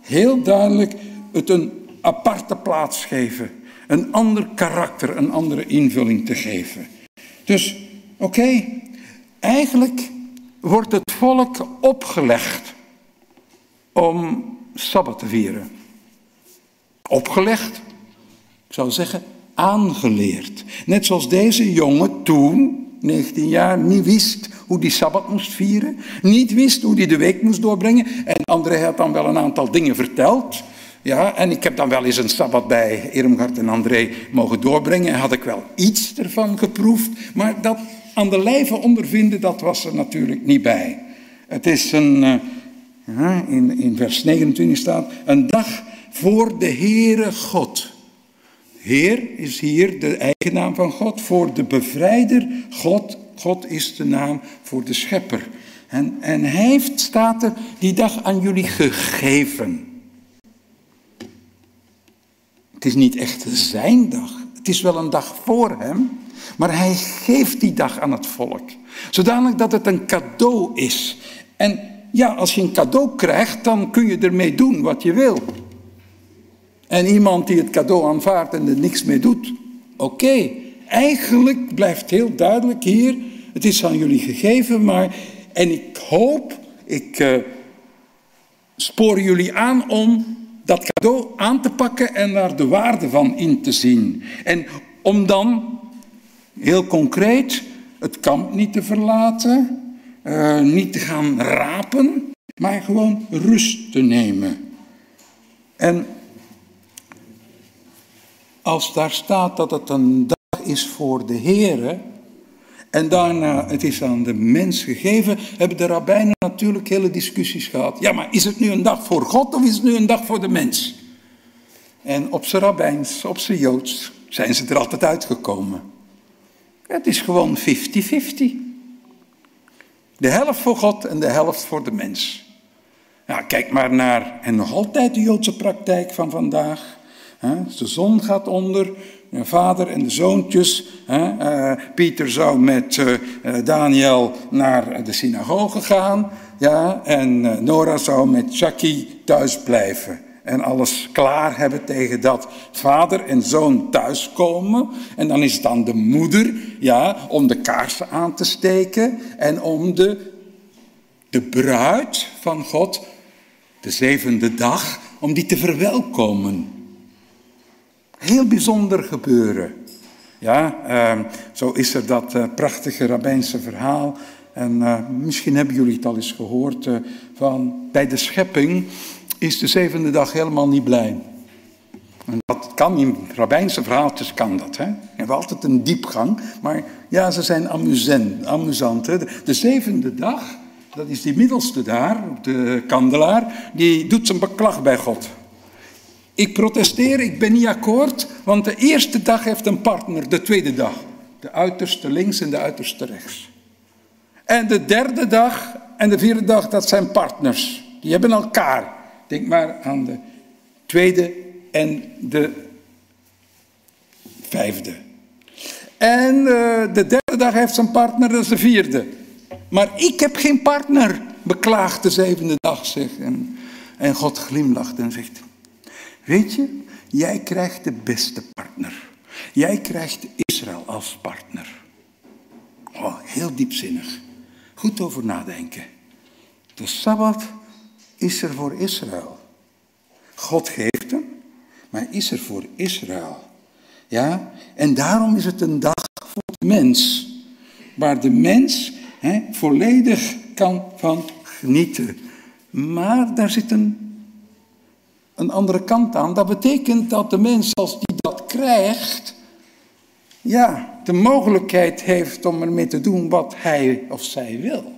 heel duidelijk het een aparte plaats geven. Een ander karakter, een andere invulling te geven. Dus, oké, eigenlijk wordt het volk opgelegd om Sabbat te vieren. Opgelegd, ik zou zeggen aangeleerd. Net zoals deze jongen toen, 19 jaar, niet wist hoe die Sabbat moest vieren. Niet wist hoe hij de week moest doorbrengen. En André had dan wel een aantal dingen verteld. Ja, en ik heb dan wel eens een Sabbat bij Irmgard en André mogen doorbrengen. En had ik wel iets ervan geproefd. Maar dat aan de lijve ondervinden, dat was er natuurlijk niet bij. Het is een, uh, in, in vers 29 staat, een dag voor de Heere God. Heer is hier de eigen naam van God. Voor de bevrijder, God, God is de naam voor de schepper. En, en hij heeft, staat er, die dag aan jullie gegeven. Het is niet echt zijn dag. Het is wel een dag voor hem. Maar hij geeft die dag aan het volk. Zodanig dat het een cadeau is. En ja, als je een cadeau krijgt, dan kun je ermee doen wat je wil. En iemand die het cadeau aanvaardt en er niks mee doet, oké. Eigenlijk blijft heel duidelijk hier, het is aan jullie gegeven, maar, en ik hoop, ik uh, spoor jullie aan om dat cadeau aan te pakken en daar de waarde van in te zien. En om dan, heel concreet, het kamp niet te verlaten, uh, niet te gaan rapen, maar gewoon rust te nemen. En als daar staat dat het een is voor de Here en daarna het is aan de mens gegeven, hebben de rabbijnen natuurlijk hele discussies gehad. Ja, maar is het nu een dag voor God of is het nu een dag voor de mens? En op zijn rabbijns, op zijn joods, zijn ze er altijd uitgekomen. Het is gewoon 50-50. De helft voor God en de helft voor de mens. Ja, kijk maar naar, en nog altijd de Joodse praktijk van vandaag. De zon gaat onder, de vader en de zoontjes. Eh, Pieter zou met eh, eh, Daniel naar de synagoge gaan. Ja, en Nora zou met Chucky thuis blijven. En alles klaar hebben tegen dat vader en zoon thuiskomen. En dan is het aan de moeder ja, om de kaarsen aan te steken. En om de, de bruid van God, de zevende dag, om die te verwelkomen. Heel bijzonder gebeuren. Ja, uh, zo is er dat uh, prachtige rabbijnse verhaal. En uh, misschien hebben jullie het al eens gehoord. Eh, van bij de schepping is de zevende dag helemaal niet blij. En dat kan in rabbijnse verhaaltjes kan dat. Hè? Je hebt altijd een diepgang. Maar ja, ze zijn amusant. amusant hè? De, de zevende dag, dat is die middelste daar, de kandelaar, die doet zijn beklag bij God. Ik protesteer, ik ben niet akkoord, want de eerste dag heeft een partner, de tweede dag. De uiterste links en de uiterste rechts. En de derde dag en de vierde dag, dat zijn partners. Die hebben elkaar. Denk maar aan de tweede en de vijfde. En uh, de derde dag heeft zijn partner, dat is de vierde. Maar ik heb geen partner, beklaagt de zevende dag, zegt. En, en God glimlacht en zegt, Weet je, jij krijgt de beste partner. Jij krijgt Israël als partner. Oh, heel diepzinnig. Goed over nadenken. De Sabbat is er voor Israël. God geeft hem, maar is er voor Israël. Ja, en daarom is het een dag voor de mens. Waar de mens hè, volledig kan van genieten. Maar daar zit een een andere kant aan. Dat betekent dat de mens, als die dat krijgt, ja, de mogelijkheid heeft om ermee te doen wat hij of zij wil.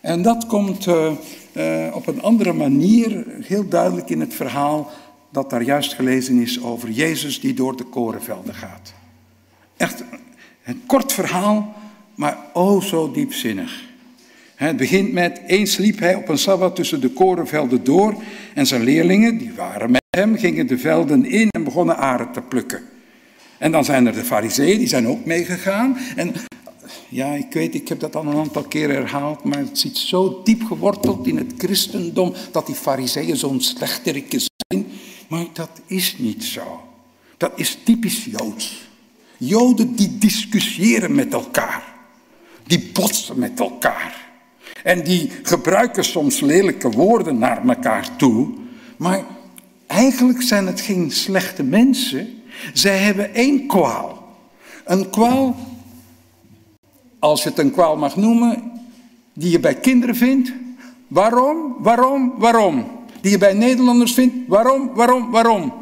En dat komt uh, uh, op een andere manier heel duidelijk in het verhaal dat daar juist gelezen is over Jezus die door de korenvelden gaat. Echt een kort verhaal, maar oh zo diepzinnig. Het begint met, eens liep hij op een sabbat tussen de korenvelden door en zijn leerlingen, die waren met hem, gingen de velden in en begonnen aren te plukken. En dan zijn er de fariseeën, die zijn ook meegegaan. En ja, ik weet, ik heb dat al een aantal keer herhaald, maar het zit zo diep geworteld in het christendom dat die fariseeën zo'n slechterikken zijn. Maar dat is niet zo. Dat is typisch Joods. Joden die discussiëren met elkaar. Die botsen met elkaar. En die gebruiken soms lelijke woorden naar elkaar toe. Maar eigenlijk zijn het geen slechte mensen. Zij hebben één kwaal. Een kwaal, als je het een kwaal mag noemen, die je bij kinderen vindt. Waarom, waarom, waarom? Die je bij Nederlanders vindt. Waarom, waarom, waarom?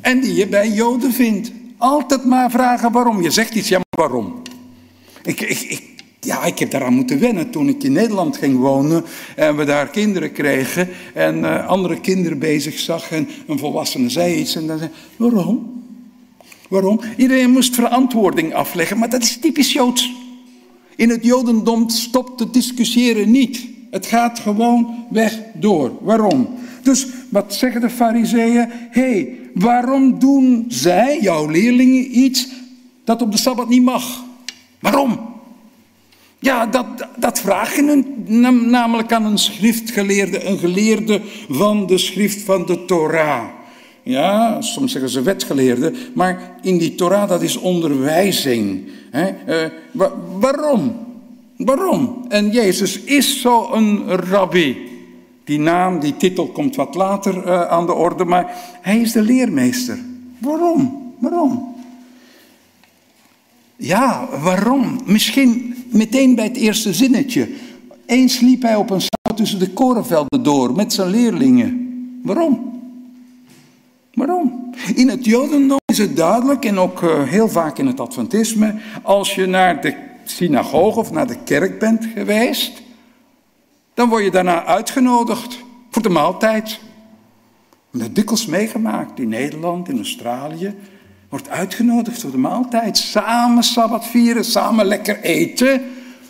En die je bij Joden vindt. Altijd maar vragen waarom. Je zegt iets, ja, maar waarom? Ik, ik, ik, ja, ik heb daaraan moeten wennen toen ik in Nederland ging wonen en we daar kinderen kregen en uh, andere kinderen bezig zag en een volwassene zei iets en dan zei waarom? Waarom? Iedereen moest verantwoording afleggen, maar dat is typisch Joods. In het Jodendom stopt het discussiëren niet. Het gaat gewoon weg door. Waarom? Dus wat zeggen de fariseeën? Hé, hey, waarom doen zij, jouw leerlingen, iets dat op de Sabbat niet mag? Waarom? Ja, dat, dat vraag je namelijk aan een schriftgeleerde, een geleerde van de schrift van de Torah. Ja, soms zeggen ze wetgeleerde, maar in die Torah dat is onderwijzing. Uh, waarom? Waarom? En Jezus is zo een rabbi. Die naam, die titel komt wat later uh, aan de orde, maar hij is de leermeester. Waarom? Waarom? Ja, waarom? Misschien meteen bij het eerste zinnetje. Eens liep hij op een zaal tussen de korenvelden door met zijn leerlingen. Waarom? Waarom? In het Jodendom is het duidelijk, en ook uh, heel vaak in het Adventisme, als je naar de synagoge of naar de kerk bent geweest, dan word je daarna uitgenodigd voor de maaltijd. Dat dikwijls meegemaakt in Nederland, in Australië. Wordt uitgenodigd voor de maaltijd. Samen Sabbat vieren, samen lekker eten.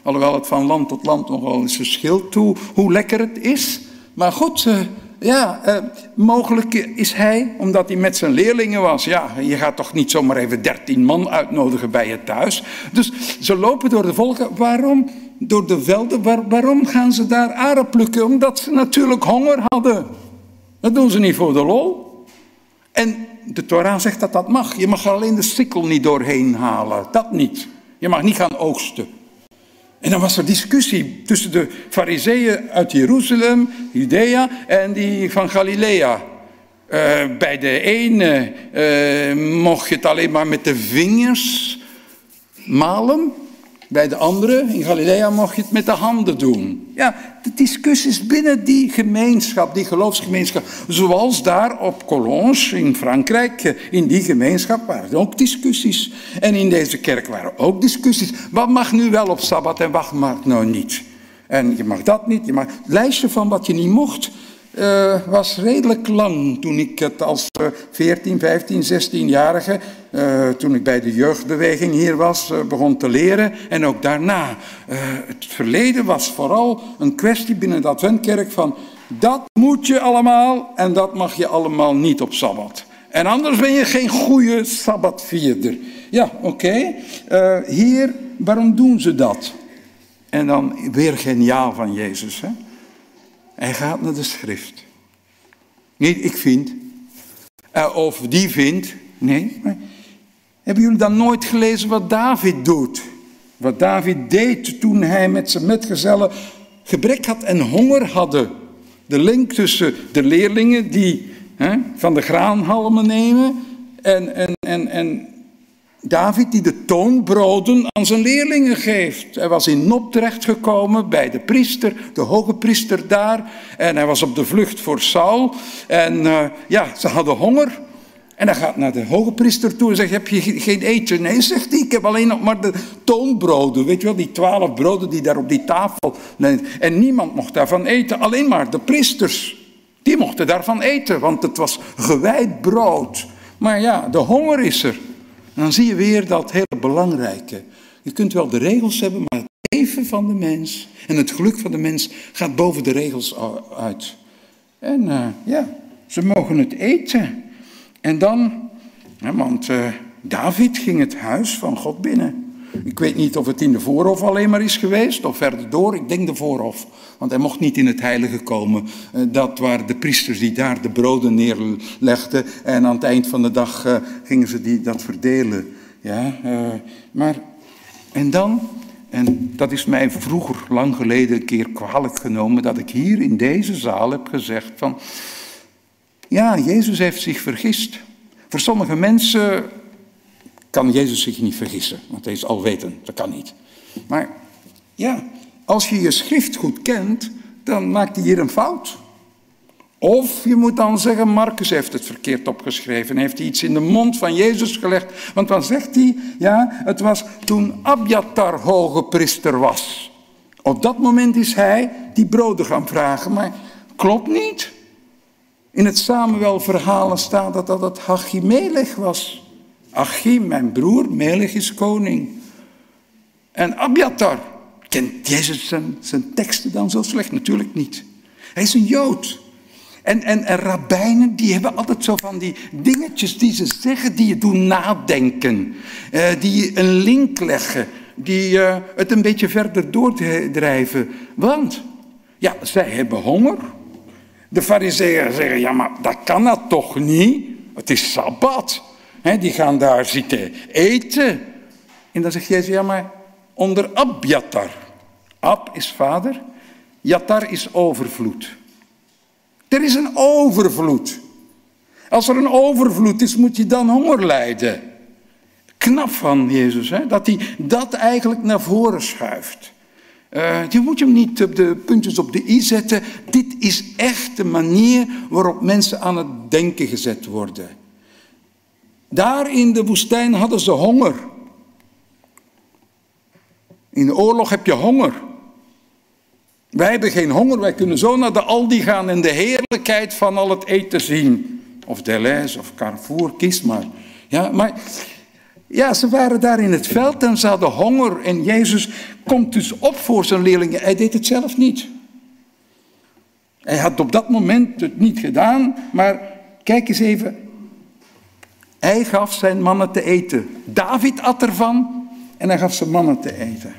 Alhoewel het van land tot land nogal eens verschilt hoe, hoe lekker het is. Maar goed, uh, ja, uh, mogelijk is hij, omdat hij met zijn leerlingen was. Ja, je gaat toch niet zomaar even dertien man uitnodigen bij je thuis. Dus ze lopen door de volken. Waarom? Door de velden. Waar, waarom gaan ze daar aren plukken? Omdat ze natuurlijk honger hadden. Dat doen ze niet voor de lol. En de Torah zegt dat dat mag. Je mag alleen de sikkel niet doorheen halen. Dat niet. Je mag niet gaan oogsten. En dan was er discussie tussen de fariseeën uit Jeruzalem, Judea, en die van Galilea. Uh, bij de ene uh, mocht je het alleen maar met de vingers malen. Bij de andere, in Galilea, mocht je het met de handen doen. Ja, de discussies binnen die gemeenschap, die geloofsgemeenschap. Zoals daar op Collonges in Frankrijk, in die gemeenschap waren ook discussies. En in deze kerk waren ook discussies. Wat mag nu wel op Sabbat en wat mag nou niet? En je mag dat niet, je mag... Lijstje van wat je niet mocht, uh, was redelijk lang toen ik het als uh, 14, 15, 16-jarige, uh, toen ik bij de jeugdbeweging hier was, uh, begon te leren. En ook daarna. het verleden was vooral een kwestie binnen de Adventkerk van dat moet je allemaal en dat mag je allemaal niet op Sabbat. En anders ben je geen goede Sabbatvierder. Ja, oké. Hier, waarom doen ze dat? En dan weer geniaal van Jezus, hè? Hij gaat naar de schrift. Niet ik vind, uh, of die vindt. Nee, hebben jullie dan nooit gelezen wat David doet? Wat David deed toen hij met zijn metgezellen gebrek had en honger hadden. De link tussen de leerlingen die hè, van de graanhalmen nemen en, en, en, en David die de toonbroden aan zijn leerlingen geeft. Hij was in Nop terechtgekomen bij de priester, de hoge priester daar. En hij was op de vlucht voor Saul. En uh, ja, ze hadden honger. En hij gaat naar de hoge priester toe en zegt, heb je geen eten? Nee, zegt hij, ik heb alleen nog maar de toonbroden. Weet je wel, die twaalf broden die daar op die tafel... En niemand mocht daarvan eten, alleen maar de priesters. Die mochten daarvan eten, want het was gewijd brood. Maar ja, de honger is er. Dan zie je weer dat hele belangrijke. Je kunt wel de regels hebben, maar het leven van de mens en het geluk van de mens gaat boven de regels uit. En uh, ja, ze mogen het eten. En dan, want uh, David ging het huis van God binnen. Ik weet niet of het in de voorhof alleen maar is geweest of verder door. Ik denk de voorhof. Want hij mocht niet in het heilige komen. Eh, dat waren de priesters die daar de broden neerlegden. En aan het eind van de dag eh, gingen ze die, dat verdelen. Ja, uh, maar, en dan, en dat is mij vroeger, lang geleden, een keer kwalijk genomen. Dat ik hier in deze zaal heb gezegd van. Ja, Jezus heeft zich vergist. Voor sommige mensen kan Jezus zich niet vergissen, want hij is alwetend, dat kan niet. Maar ja, als je je schrift goed kent, dan maakt hij hier een fout. Of je moet dan zeggen, Marcus heeft het verkeerd opgeschreven, heeft hij iets in de mond van Jezus gelegd. Want dan zegt hij, ja, het was toen Abjatar hoge priester was. Op dat moment is hij die broden gaan vragen, maar klopt niet. In het Samuel-verhalen staat dat dat het Hachimelech was. Achim, mijn broer, Melech is koning. En Abiatar, kent Jezus zijn, zijn teksten dan zo slecht? Natuurlijk niet. Hij is een Jood. En, en, en rabbijnen, die hebben altijd zo van die dingetjes die ze zeggen, die je doen nadenken. Uh, die een link leggen, die uh, het een beetje verder doordrijven. Want, ja, zij hebben honger. De fariseeën zeggen, ja, maar dat kan dat toch niet? Het is Sabbat die gaan daar zitten eten. En dan zegt Jezus, ja maar onder Abjatar. Ab is vader, Jatar is overvloed. Er is een overvloed. Als er een overvloed is, moet je dan honger lijden. Knap van Jezus, hè? dat hij dat eigenlijk naar voren schuift. Uh, je moet hem niet op de puntjes op de i zetten. Dit is echt de manier waarop mensen aan het denken gezet worden. Daar in de woestijn hadden ze honger. In de oorlog heb je honger. Wij hebben geen honger, wij kunnen zo naar de Aldi gaan en de heerlijkheid van al het eten zien. Of Deleuze of Carrefour, kies maar. Ja, maar ja, ze waren daar in het veld en ze hadden honger. En Jezus komt dus op voor zijn leerlingen. Hij deed het zelf niet. Hij had op dat moment het niet gedaan, maar kijk eens even hij gaf zijn mannen te eten. David at ervan en hij gaf zijn mannen te eten.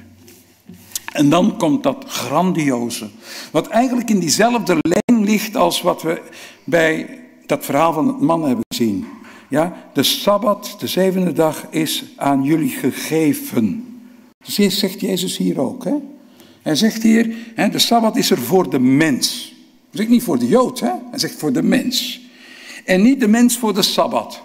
En dan komt dat grandioze, wat eigenlijk in diezelfde lijn ligt als wat we bij dat verhaal van het man hebben gezien. Ja, de Sabbat, de zevende dag, is aan jullie gegeven. Dat zegt Jezus hier ook. Hè? Hij zegt hier, hè, de Sabbat is er voor de mens. Hij zegt niet voor de Jood, hè? hij zegt voor de mens. En niet de mens voor de Sabbat.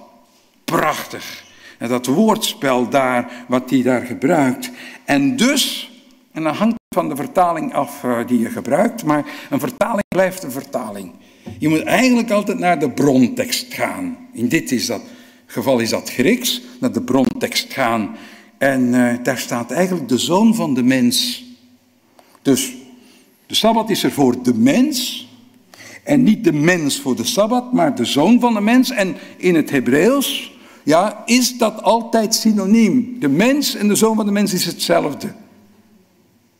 Prachtig. En dat woordspel daar, wat hij daar gebruikt. En dus, en dan hangt van de vertaling af uh, die je gebruikt, maar een vertaling blijft een vertaling. Je moet eigenlijk altijd naar de brontekst gaan. In dit is dat, geval is dat Grieks, naar de brontekst gaan. En uh, daar staat eigenlijk de zoon van de mens. Dus de Sabbat is er voor de mens. En niet de mens voor de Sabbat, maar de zoon van de mens. En in het Hebreeuws ja, is dat altijd synoniem? De mens en de zoon van de mens is hetzelfde.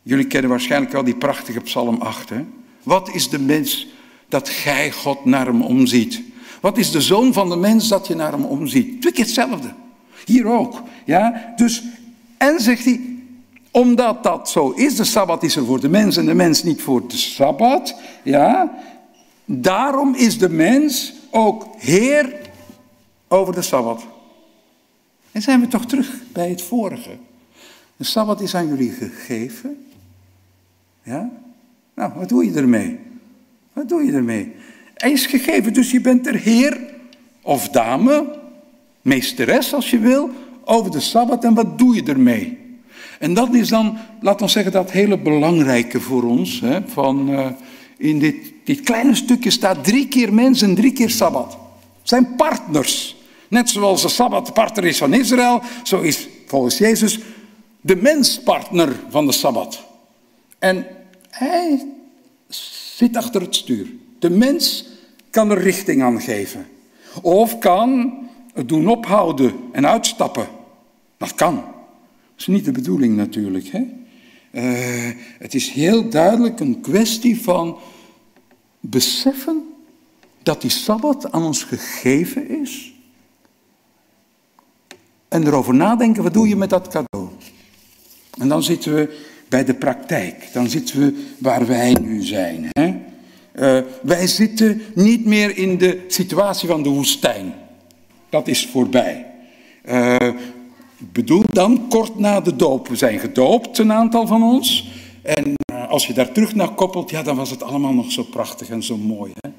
Jullie kennen waarschijnlijk wel die prachtige Psalm 8. Hè? Wat is de mens dat gij God naar hem omziet? Wat is de zoon van de mens dat je naar hem omziet? Twee keer hetzelfde. Hier ook. Ja? Dus, en zegt hij, omdat dat zo is, de Sabbat is er voor de mens en de mens niet voor de Sabbat. Ja? Daarom is de mens ook Heer over de Sabbat. En zijn we toch terug bij het vorige. De Sabbat is aan jullie gegeven. Ja? Nou, wat doe je ermee? Wat doe je ermee? Hij is gegeven, dus je bent er heer of dame, meesteres als je wil, over de Sabbat. En wat doe je ermee? En dat is dan, laat ons zeggen, dat hele belangrijke voor ons. Hè, van, uh, in dit, dit kleine stukje staat drie keer mens en drie keer Sabbat. Het zijn partners. Net zoals de Sabbat partner is van Israël, zo is volgens Jezus de mens partner van de Sabbat. En hij zit achter het stuur. De mens kan er richting aan geven. Of kan het doen ophouden en uitstappen. Dat kan. Dat is niet de bedoeling natuurlijk. Hè? Uh, het is heel duidelijk een kwestie van beseffen dat die Sabbat aan ons gegeven is en erover nadenken, wat doe je met dat cadeau? En dan zitten we bij de praktijk. Dan zitten we waar wij nu zijn. Hè? Uh, wij zitten niet meer in de situatie van de woestijn. Dat is voorbij. Ik bedoel dan kort na de doop. We zijn gedoopt, een aantal van ons. En uh, als je daar terug naar koppelt, ja, dan was het allemaal nog zo prachtig en zo mooi. Hè?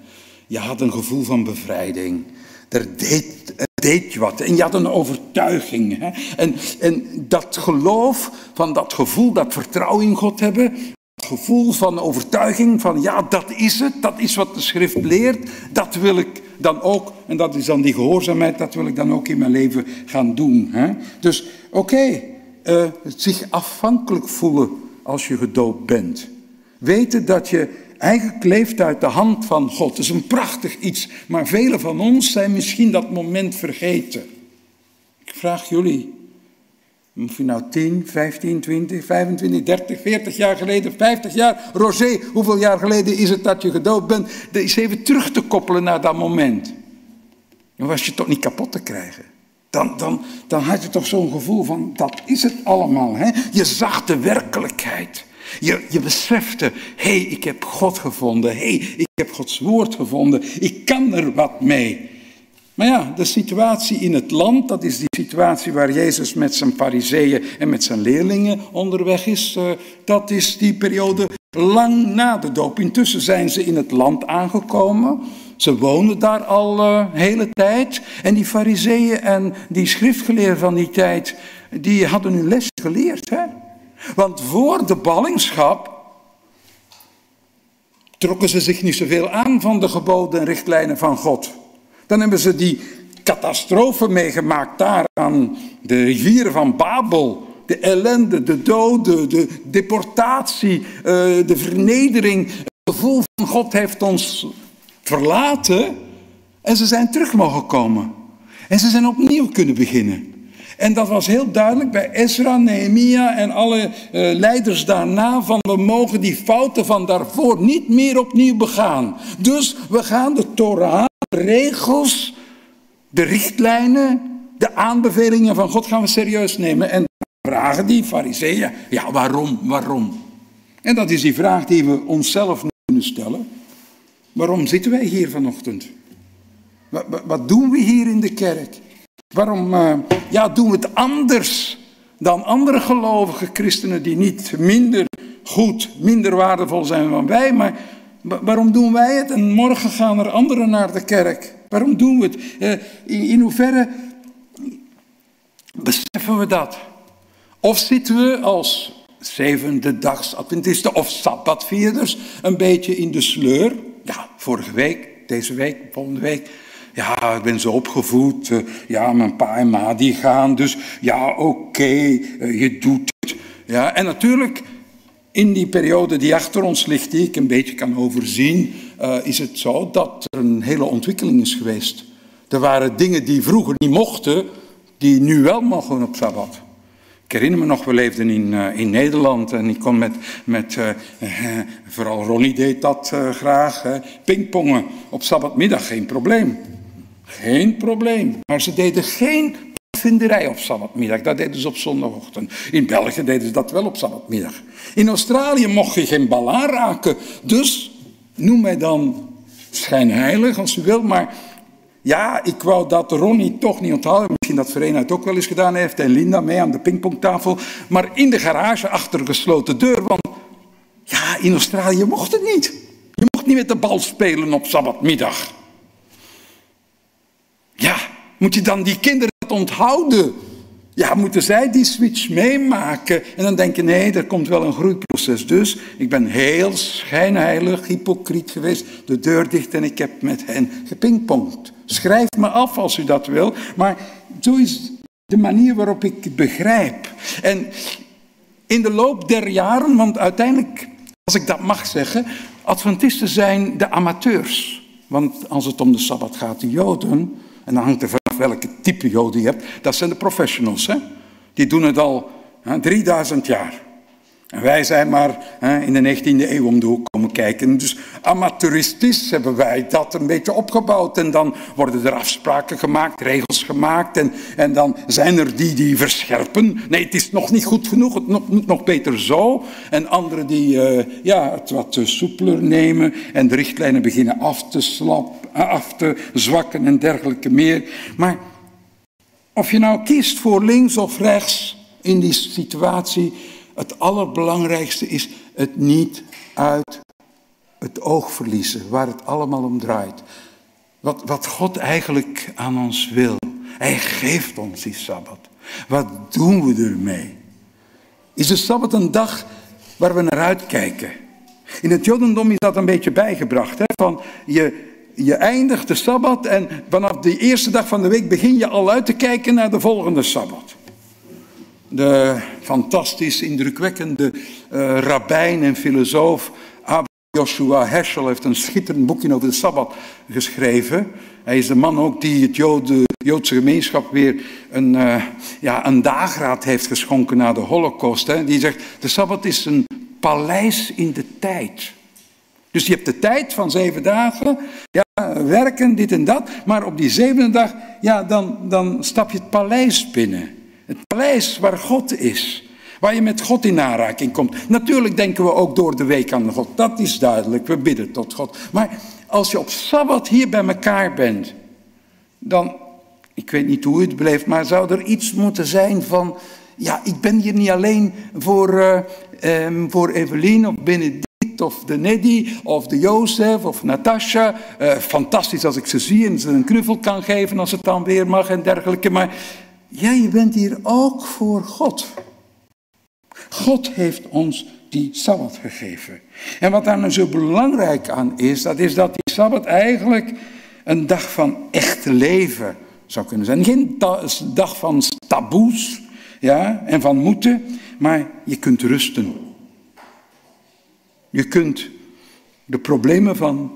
Je had een gevoel van bevrijding. Er deed, deed je wat. En je had een overtuiging. Hè? En, en dat geloof, van dat gevoel, dat vertrouwen in God hebben, gevoel van overtuiging van ja, dat is het, dat is wat de schrift leert, dat wil ik dan ook, en dat is dan die gehoorzaamheid, dat wil ik dan ook in mijn leven gaan doen. Hè? Dus oké, uh, zich afhankelijk voelen als je gedoopt bent. Weten dat je eigenlijk leeft uit de hand van God. Dat is een prachtig iets, maar velen van ons zijn misschien dat moment vergeten. Ik vraag jullie, of je nou 10, 15, 20, 25, 30, 40 jaar geleden, 50 jaar. Roger, hoeveel jaar geleden is het dat je gedoopt bent? Dat is even terug te koppelen naar dat moment. Dan was je toch niet kapot te krijgen. Dan, dan, dan had je toch zo'n gevoel van, dat is het allemaal. Hè? Je zag de werkelijkheid. Je, je besefte, hé, hey, ik heb God gevonden. Hé, hey, ik heb Gods woord gevonden. Ik kan er wat mee. Maar ja, de situatie in het land, dat is die situatie waar Jezus met zijn fariseeën en met zijn leerlingen onderweg is. Uh, dat is die periode lang na de doop. Intussen zijn ze in het land aangekomen. Ze wonen daar al uh, hele tijd. En die fariseeën en die schriftgeleerden van die tijd, die hadden hun les geleerd. Hè? Want voor de ballingschap trokken ze zich niet zoveel aan van de geboden en richtlijnen van God. Dan hebben ze die catastrofe meegemaakt daar aan de rivieren van Babel. De ellende, de doden, de deportatie, eh, de vernedering. Het gevoel van God heeft ons verlaten. En ze zijn terug mogen komen. En ze zijn opnieuw kunnen beginnen. En dat was heel duidelijk bij Ezra, Nehemia en alle uh, leiders daarna we mogen die fouten van daarvoor niet meer opnieuw begaan. Dus we gaan de Torah regels, de richtlijnen, de aanbevelingen van God gaan we serieus nemen. En vragen die fariseeën, ja waarom, waarom? En dat is die vraag die we onszelf kunnen stellen. Waarom zitten wij hier vanochtend? Wat doen we hier in de kerk? Waarom uh, ja, doen we het anders dan andere gelovige christenen die niet minder goed, minder waardevol zijn dan wij, maar Waarom doen wij het en morgen gaan er anderen naar de kerk? Waarom doen we het? Eh, in hoeverre beseffen we dat? Of zitten we als zevende dags Adventisten of sabbatvierders een beetje in de sleur? Ja, vorige week, deze week, volgende week. Ja, ik ben zo opgevoed. Eh, ja, mijn pa en ma die gaan. Dus ja, oké, eh, je doet het. Ja, en natuurlijk in die periode die achter ons ligt, die ik een beetje kan overzien, uh, is het zo dat er een hele ontwikkeling is geweest. Er waren dingen die vroeger niet mochten, die nu wel mogen op Sabbat. Ik herinner me nog, we leefden in, in Nederland en ik kon met, met vooral Ronnie deed dat graag, pingpongen op Sabbatmiddag, geen probleem. Geen probleem. Maar ze deden geen vinderij op sabbatmiddag. Dat deden ze op zondagochtend. In België deden ze dat wel op sabbatmiddag. In Australië mocht je geen bal aanraken. Dus noem mij dan schijnheilig als u wilt. Maar ja, ik wou dat Ronnie toch niet onthouden. Misschien dat Verena het ook wel eens gedaan heeft. En Linda mee aan de pingpongtafel. Maar in de garage achter gesloten deur. Want ja, in Australië mocht het niet. Je mocht niet met de bal spelen op sabbatmiddag. Ja, moet je dan die kinderen onthouden. Ja, moeten zij die switch meemaken? En dan denk je, nee, er komt wel een groeiproces. Dus ik ben heel schijnheilig, hypocriet geweest, de deur dicht en ik heb met hen gepingpongd. Schrijf me af als u dat wil, maar zo is de manier waarop ik het begrijp. En in de loop der jaren, want uiteindelijk, als ik dat mag zeggen, Adventisten zijn de amateurs. Want als het om de Sabbat gaat, de Joden, en dan hangt er vanaf welke type Joden je hebt. Dat zijn de professionals. Hè? Die doen het al hè, 3000 jaar. Wij zijn maar hè, in de 19e eeuw om de hoek komen kijken. Dus amateuristisch hebben wij dat een beetje opgebouwd. En dan worden er afspraken gemaakt, regels gemaakt. En, en dan zijn er die die verscherpen. Nee, het is nog niet goed genoeg, het moet nog beter zo. En anderen die uh, ja, het wat soepeler nemen. En de richtlijnen beginnen af te, slap, af te zwakken en dergelijke meer. Maar of je nou kiest voor links of rechts in die situatie het allerbelangrijkste is het niet uit het oog verliezen, waar het allemaal om draait. Wat, wat God eigenlijk aan ons wil. Hij geeft ons die Sabbat. Wat doen we ermee? Is de Sabbat een dag waar we naar uitkijken? In het Jodendom is dat een beetje bijgebracht. Hè? Van je, je eindigt de Sabbat en vanaf de eerste dag van de week begin je al uit te kijken naar de volgende Sabbat. De fantastisch indrukwekkende uh, rabbijn en filosoof Abraham Joshua Heschel heeft een schitterend boekje over de Sabbat geschreven. Hij is de man ook die het Jode, Joodse gemeenschap weer een, uh, ja, een dageraad heeft geschonken na de Holocaust. Hè. Die zegt, de Sabbat is een paleis in de tijd. Dus je hebt de tijd van zeven dagen, ja, werken, dit en dat. Maar op die zevende dag, ja, dan, dan stap je het paleis binnen. Het paleis waar God is. Waar je met God in aanraking komt. Natuurlijk denken we ook door de week aan God. Dat is duidelijk. We bidden tot God. Maar als je op Sabbat hier bij elkaar bent. Dan, ik weet niet hoe het beleeft. Maar zou er iets moeten zijn van. Ja, ik ben hier niet alleen voor, uh, um, voor Evelien of Benedict of de Neddy, of de Jozef, of Natasha. Uh, fantastisch als ik ze zie en ze een knuffel kan geven als het dan weer mag en dergelijke. Maar ja, je bent hier ook voor God. God heeft ons die Sabbat gegeven. En wat daar nou zo belangrijk aan is, dat is dat die Sabbat eigenlijk een dag van echt leven zou kunnen zijn. Geen dag van taboes ja, en van moeten, maar je kunt rusten. Je kunt de problemen van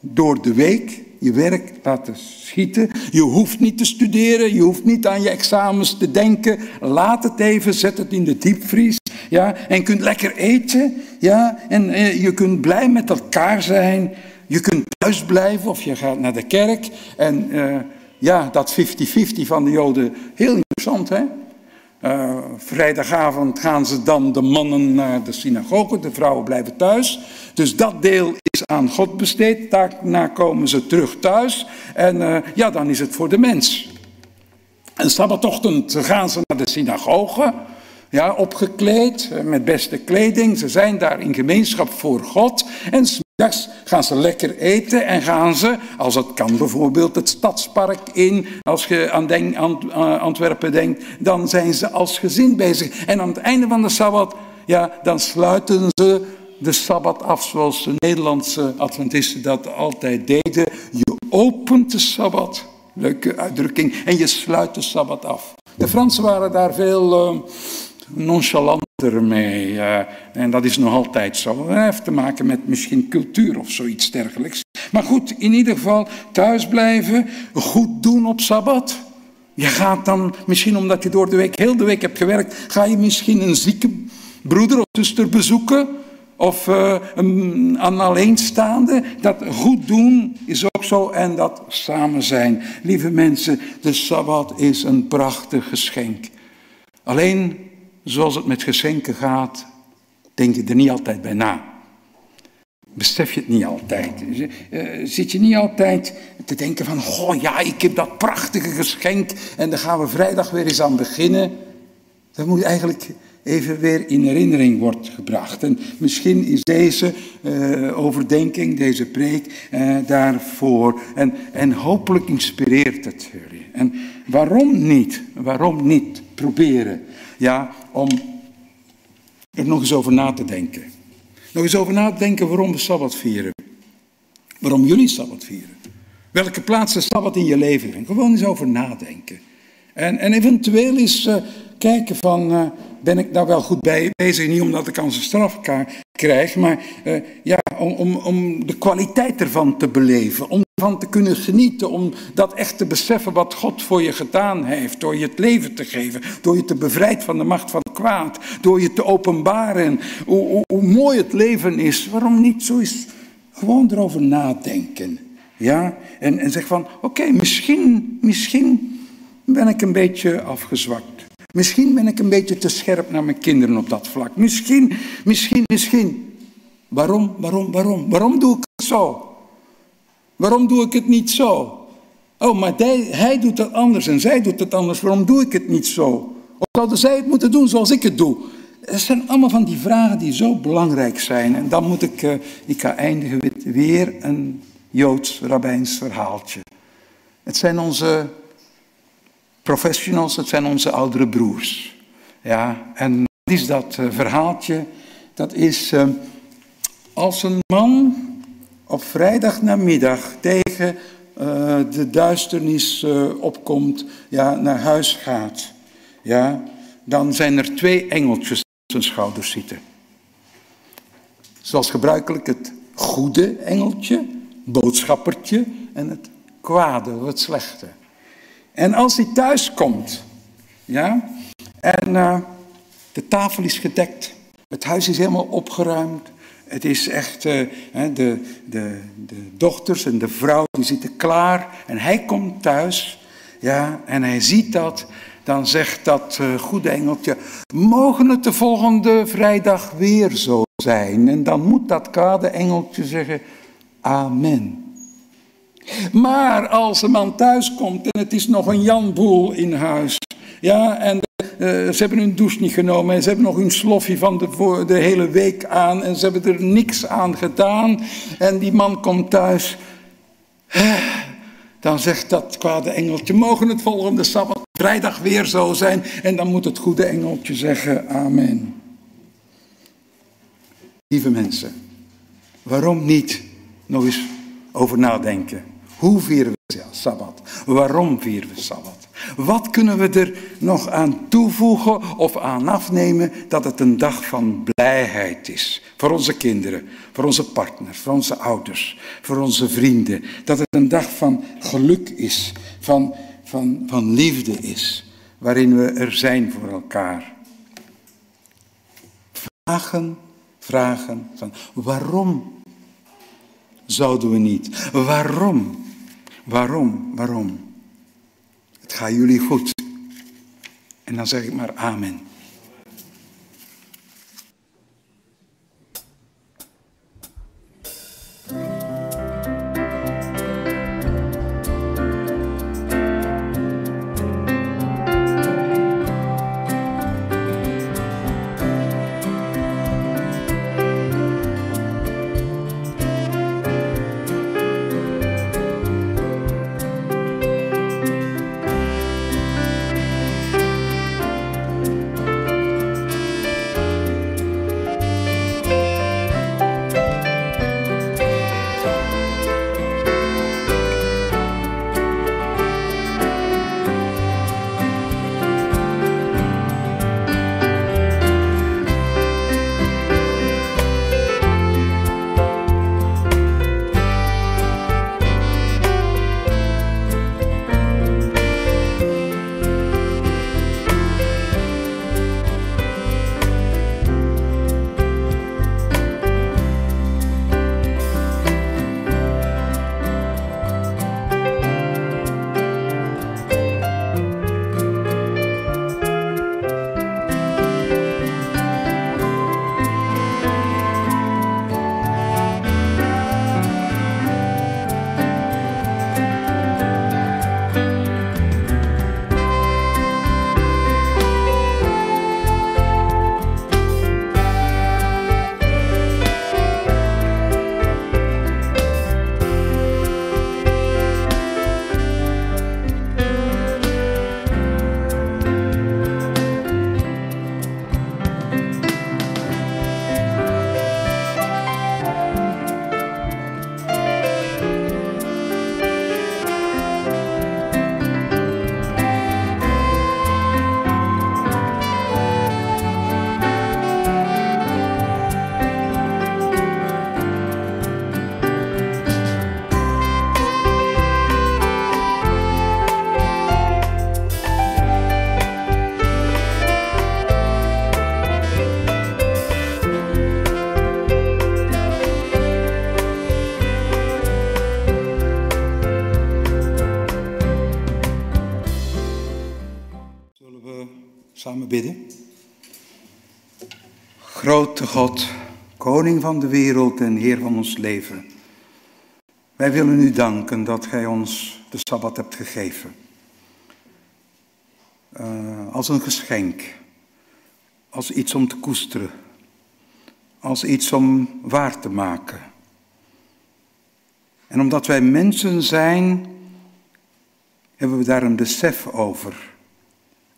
door de week je werk laten schieten. Je hoeft niet te studeren, je hoeft niet aan je examens te denken. Laat het even, zet het in de diepvries. Ja, en kunt lekker eten. Ja, en eh, je kunt blij met elkaar zijn. Je kunt thuis blijven of je gaat naar de kerk. En uh, ja, dat 50-50 van de Joden, heel interessant hè. Uh, vrijdagavond gaan ze dan de mannen naar de synagoge, de vrouwen blijven thuis. Dus dat deel is aan God besteed. Daarna komen ze terug thuis en uh, ja, dan is het voor de mens. En sabbatochtend gaan ze naar de synagoge, ja, opgekleed eh, met beste kleding. Ze zijn daar in gemeenschap voor God. En Middags gaan ze lekker eten en gaan ze, als het kan, bijvoorbeeld het stadspark in. Als je aan, aan Antwerpen denkt, dan zijn ze als gezin bezig. En aan het einde van de Sabbat, ja, dan sluiten ze de Sabbat af zoals de Nederlandse Adventisten dat altijd deden. Je opent de Sabbat, leuke uitdrukking, en je sluit de Sabbat af. De Fransen waren daar veel... Uh, nonchalanter mee. Uh, en dat is nog altijd zo. Dat heeft te maken met misschien cultuur of zoiets dergelijks. Maar goed, in ieder geval thuis blijven, goed doen op Sabbat. Je gaat dan, misschien omdat je door de week, heel de week hebt gewerkt, ga je misschien een zieke broeder of zuster bezoeken. Of een, een alleenstaande. Dat goed doen is ook zo en dat samen zijn. Lieve mensen, de Sabbat is een prachtig geschenk. Alleen zoals het met geschenken gaat, denk je er niet altijd bij na. Besef je het niet altijd. Eh, zit je niet altijd te denken van, goh ja, ik heb dat prachtige geschenk en daar gaan we vrijdag weer eens aan beginnen. Dat moet eigenlijk even weer in herinnering worden gebracht. En misschien is deze uh, overdenking, deze preek uh, daarvoor. En, en hopelijk inspireert het jullie. En waarom niet? Waarom niet proberen ja, om er nog eens over na te denken. Nog eens over na te denken waarom we Sabbat vieren. Waarom jullie Sabbat vieren. Welke plaats de Sabbat in je leven heeft. Gewoon eens over nadenken. En, en eventueel eens uh, kijken van, uh, ben ik daar wel goed bij bezig? Niet omdat ik aan zijn straf krijg, maar uh, ja, om, om, om de kwaliteit ervan te beleven. Van te kunnen genieten, om dat echt te beseffen wat God voor je gedaan heeft, door je het leven te geven, door je te bevrijden van de macht van kwaad. Door je te openbaren hoe, hoe, hoe mooi het leven is. Waarom niet zo eens gewoon erover nadenken? Ja? En, en zeg van, oké, misschien, misschien ben ik een beetje afgezwakt. Misschien ben ik een beetje te scherp naar mijn kinderen op dat vlak. Misschien, misschien, misschien. Waarom, waarom, waarom? Waarom doe ik het zo? Waarom doe ik het niet zo? Oh, maar hij, doet het anders en zij doet het anders. Waarom doe ik het niet zo? Of zouden zij het moeten doen zoals ik het doe? Het zijn allemaal van die vragen die zo belangrijk zijn. En dan moet ik, uh, ik ga eindigen met weer een Joods rabbijns verhaaltje. Het zijn onze professionals, het zijn onze oudere broers. Ja, en wat is dat uh, verhaaltje? Dat is uh, als een man op vrijdag namiddag tegen uh, de duisternis opkomt, ja, naar huis gaat, ja, dan zijn er twee engeltjes op zijn schouders zitten. Zoals gebruikelijk het goede engeltje, boodschappertje, en het kwade, het slechte. En als hij thuis komt, ja, en uh, de tafel is gedekt, het huis is helemaal opgeruimd, het is echt, uh, de, de, de dochters en de vrouw die zitten klaar en hij komt thuis, ja, en hij ziet dat, dan zegt dat uh, goede engeltje, mogen het de volgende vrijdag weer zo zijn? En dan moet dat kwade engeltje zeggen, amen. Maar als een man thuis komt en het is nog een janboel in huis. Ja, en ze hebben hun douche niet genomen en ze hebben nog hun sloffie van de, de hele week aan en ze hebben er niks aan gedaan. En die man komt thuis. Dan zegt dat kwade engeltje, mogen het volgende Sabbat vrijdag weer zo zijn. En dan moet het goede engeltje zeggen, amen. Lieve mensen, waarom niet nog eens over nadenken? Hoe vieren we Sabbat? Waarom vieren we Sabbat? Wat kunnen we er nog aan toevoegen of aan afnemen dat het een dag van blijheid is? Voor onze kinderen, voor onze partners, voor onze ouders, voor onze vrienden. Dat het een dag van geluk is, van, van, van liefde is, waarin we er zijn voor elkaar. Vragen, vragen van waarom zouden we niet? Waarom? Waarom? Waarom? Het gaat jullie goed. En dan zeg ik maar amen. God, koning van de wereld en Heer van ons leven. Wij willen u danken dat Gij ons de Sabbat hebt gegeven. Uh, als een geschenk, als iets om te koesteren, als iets om waar te maken. En omdat wij mensen zijn, hebben we daar een besef over.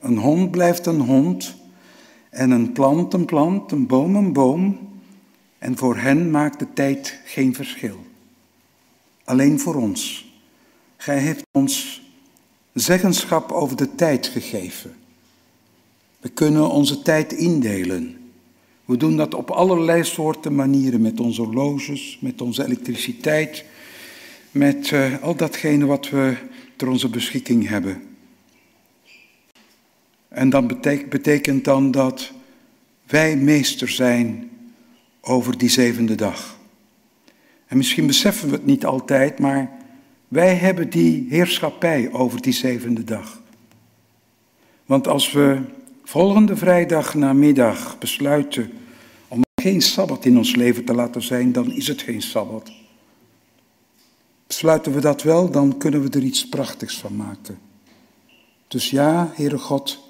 Een hond blijft een hond en een plant een plant, een boom een boom. En voor hen maakt de tijd geen verschil. Alleen voor ons. Gij heeft ons zeggenschap over de tijd gegeven. We kunnen onze tijd indelen. We doen dat op allerlei soorten manieren, met onze horloges, met onze elektriciteit, met uh, al datgene wat we ter onze beschikking hebben. En dat betekent, betekent dan dat wij meester zijn over die zevende dag. En misschien beseffen we het niet altijd, maar wij hebben die heerschappij over die zevende dag. Want als we volgende vrijdag namiddag besluiten om geen sabbat in ons leven te laten zijn, dan is het geen sabbat. Besluiten we dat wel, dan kunnen we er iets prachtigs van maken. Dus ja, Heere God,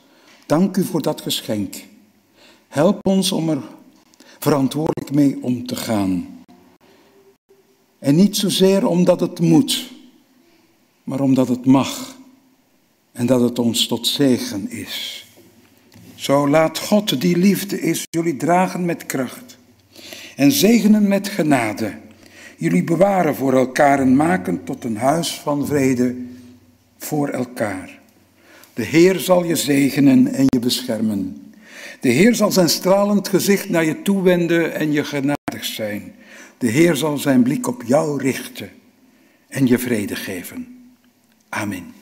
dank u voor dat geschenk. Help ons om er verantwoordelijk mee om te gaan. En niet zozeer omdat het moet, maar omdat het mag en dat het ons tot zegen is. Zo laat God die liefde is jullie dragen met kracht en zegenen met genade. Jullie bewaren voor elkaar en maken tot een huis van vrede voor elkaar. De Heer zal je zegenen en je beschermen. De Heer zal zijn stralend gezicht naar je toewenden en je genadig zijn. De Heer zal zijn blik op jou richten en je vrede geven. Amen.